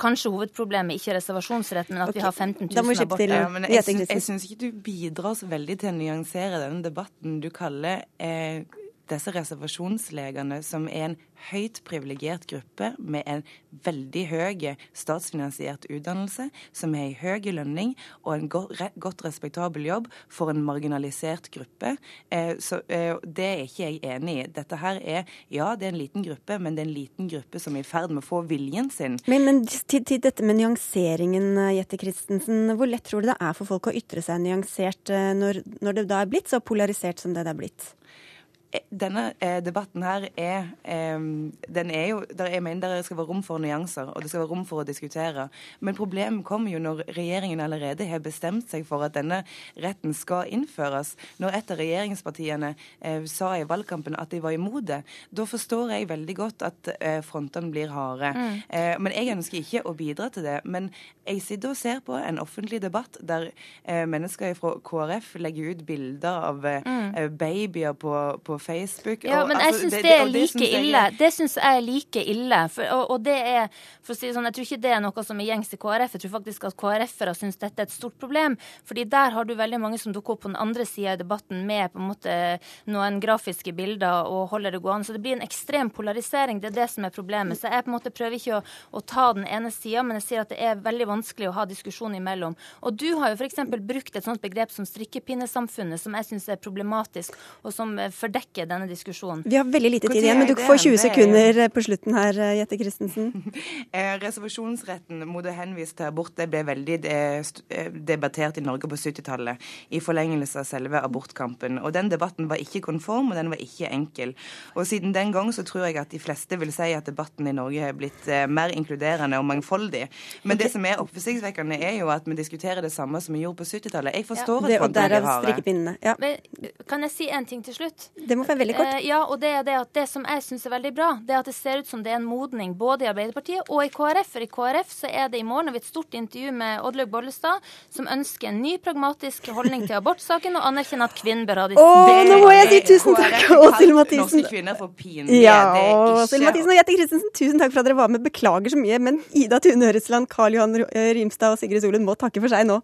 kanskje hovedproblemet ikke er reservasjonsrett, men at okay. vi har 15 000 aborter. Ja, men jeg, jeg syns ikke du bidrar så veldig til å nyansere denne debatten. Du kaller eh, disse reservasjonslegene, som er en høyt privilegert gruppe med en veldig høy statsfinansiert utdannelse, som har en høy lønning og en godt, respektabel jobb for en marginalisert gruppe. Eh, så eh, Det er ikke jeg enig i. Dette her er ja, det er en liten gruppe, men det er en liten gruppe som er i ferd med å få viljen sin. Men, men til, til, dette med nyanseringen, Jette Christensen. Hvor lett tror du det er for folk å ytre seg nyansert eh, når, når det da er blitt så polarisert som det det er blitt? Denne eh, debatten her er eh, den er jo, der, Jeg mener det skal være rom for nyanser, og det skal være rom for å diskutere. Men problemet kommer jo når regjeringen allerede har bestemt seg for at denne retten skal innføres. Når et av regjeringspartiene eh, sa i valgkampen at de var imot det, da forstår jeg veldig godt at eh, frontene blir harde. Mm. Eh, men jeg ønsker ikke å bidra til det. Men jeg sitter og ser på en offentlig debatt der eh, mennesker fra KrF legger ut bilder av mm. babyer på, på Facebook. Ja, men jeg altså, syns det, det, er like ille. Det syns jeg er like ille. For, og, og, det er, for å si det sånn, Jeg tror ikke det er noe som er gjengs i KrF. Jeg tror faktisk at KrF-ere syns dette er et stort problem. fordi der har du veldig mange som dukker opp på den andre sida i debatten med på en måte noen grafiske bilder og holder det gående. Så det blir en ekstrem polarisering. Det er det som er problemet. Så jeg på en måte prøver ikke å, å ta den ene sida, men jeg sier at det er veldig vanskelig å ha diskusjon imellom. Og du har jo f.eks. brukt et sånt begrep som strikkepinnesamfunnet, som jeg syns er problematisk, og som fordekker trekke denne diskusjonen. Vi har veldig lite tid igjen, men du får 20 sekunder på slutten her, eh, Jette Christensen. Eh, reservasjonsretten mot å henvise til abort det ble veldig eh, debattert i Norge på 70-tallet i forlengelse av selve abortkampen. Og Den debatten var ikke konform, og den var ikke enkel. Og Siden den gang så tror jeg at de fleste vil si at debatten i Norge er blitt mer inkluderende og mangfoldig. Men det som er oppsiktsvekkende, er jo at vi diskuterer det samme som vi gjorde på 70-tallet. Jeg forstår ja, det, at folk er harde. Ja. Men, kan jeg si en ting til slutt? Det Det må være veldig kort. Eh, ja, og det er det at det som jeg syns er veldig bra, det er at det ser ut som det er en modning både i Arbeiderpartiet og i KrF. For i KrF så er det i morgen har vi et stort intervju med Oddlaug Bollestad, som ønsker en ny pragmatisk holdning til abortsaken og anerkjenner at kvinnen bør ha de Å, nå må jeg si tusen takk, Åshild Mathisen. Norske kvinner får pin. Ja, det Åshild Mathisen og Jette Christensen, tusen takk for at dere var med. Beklager så mye, men Ida Tune Øresland, Karl Johan Rimstad og Sigrid Solund må takke for seg nå.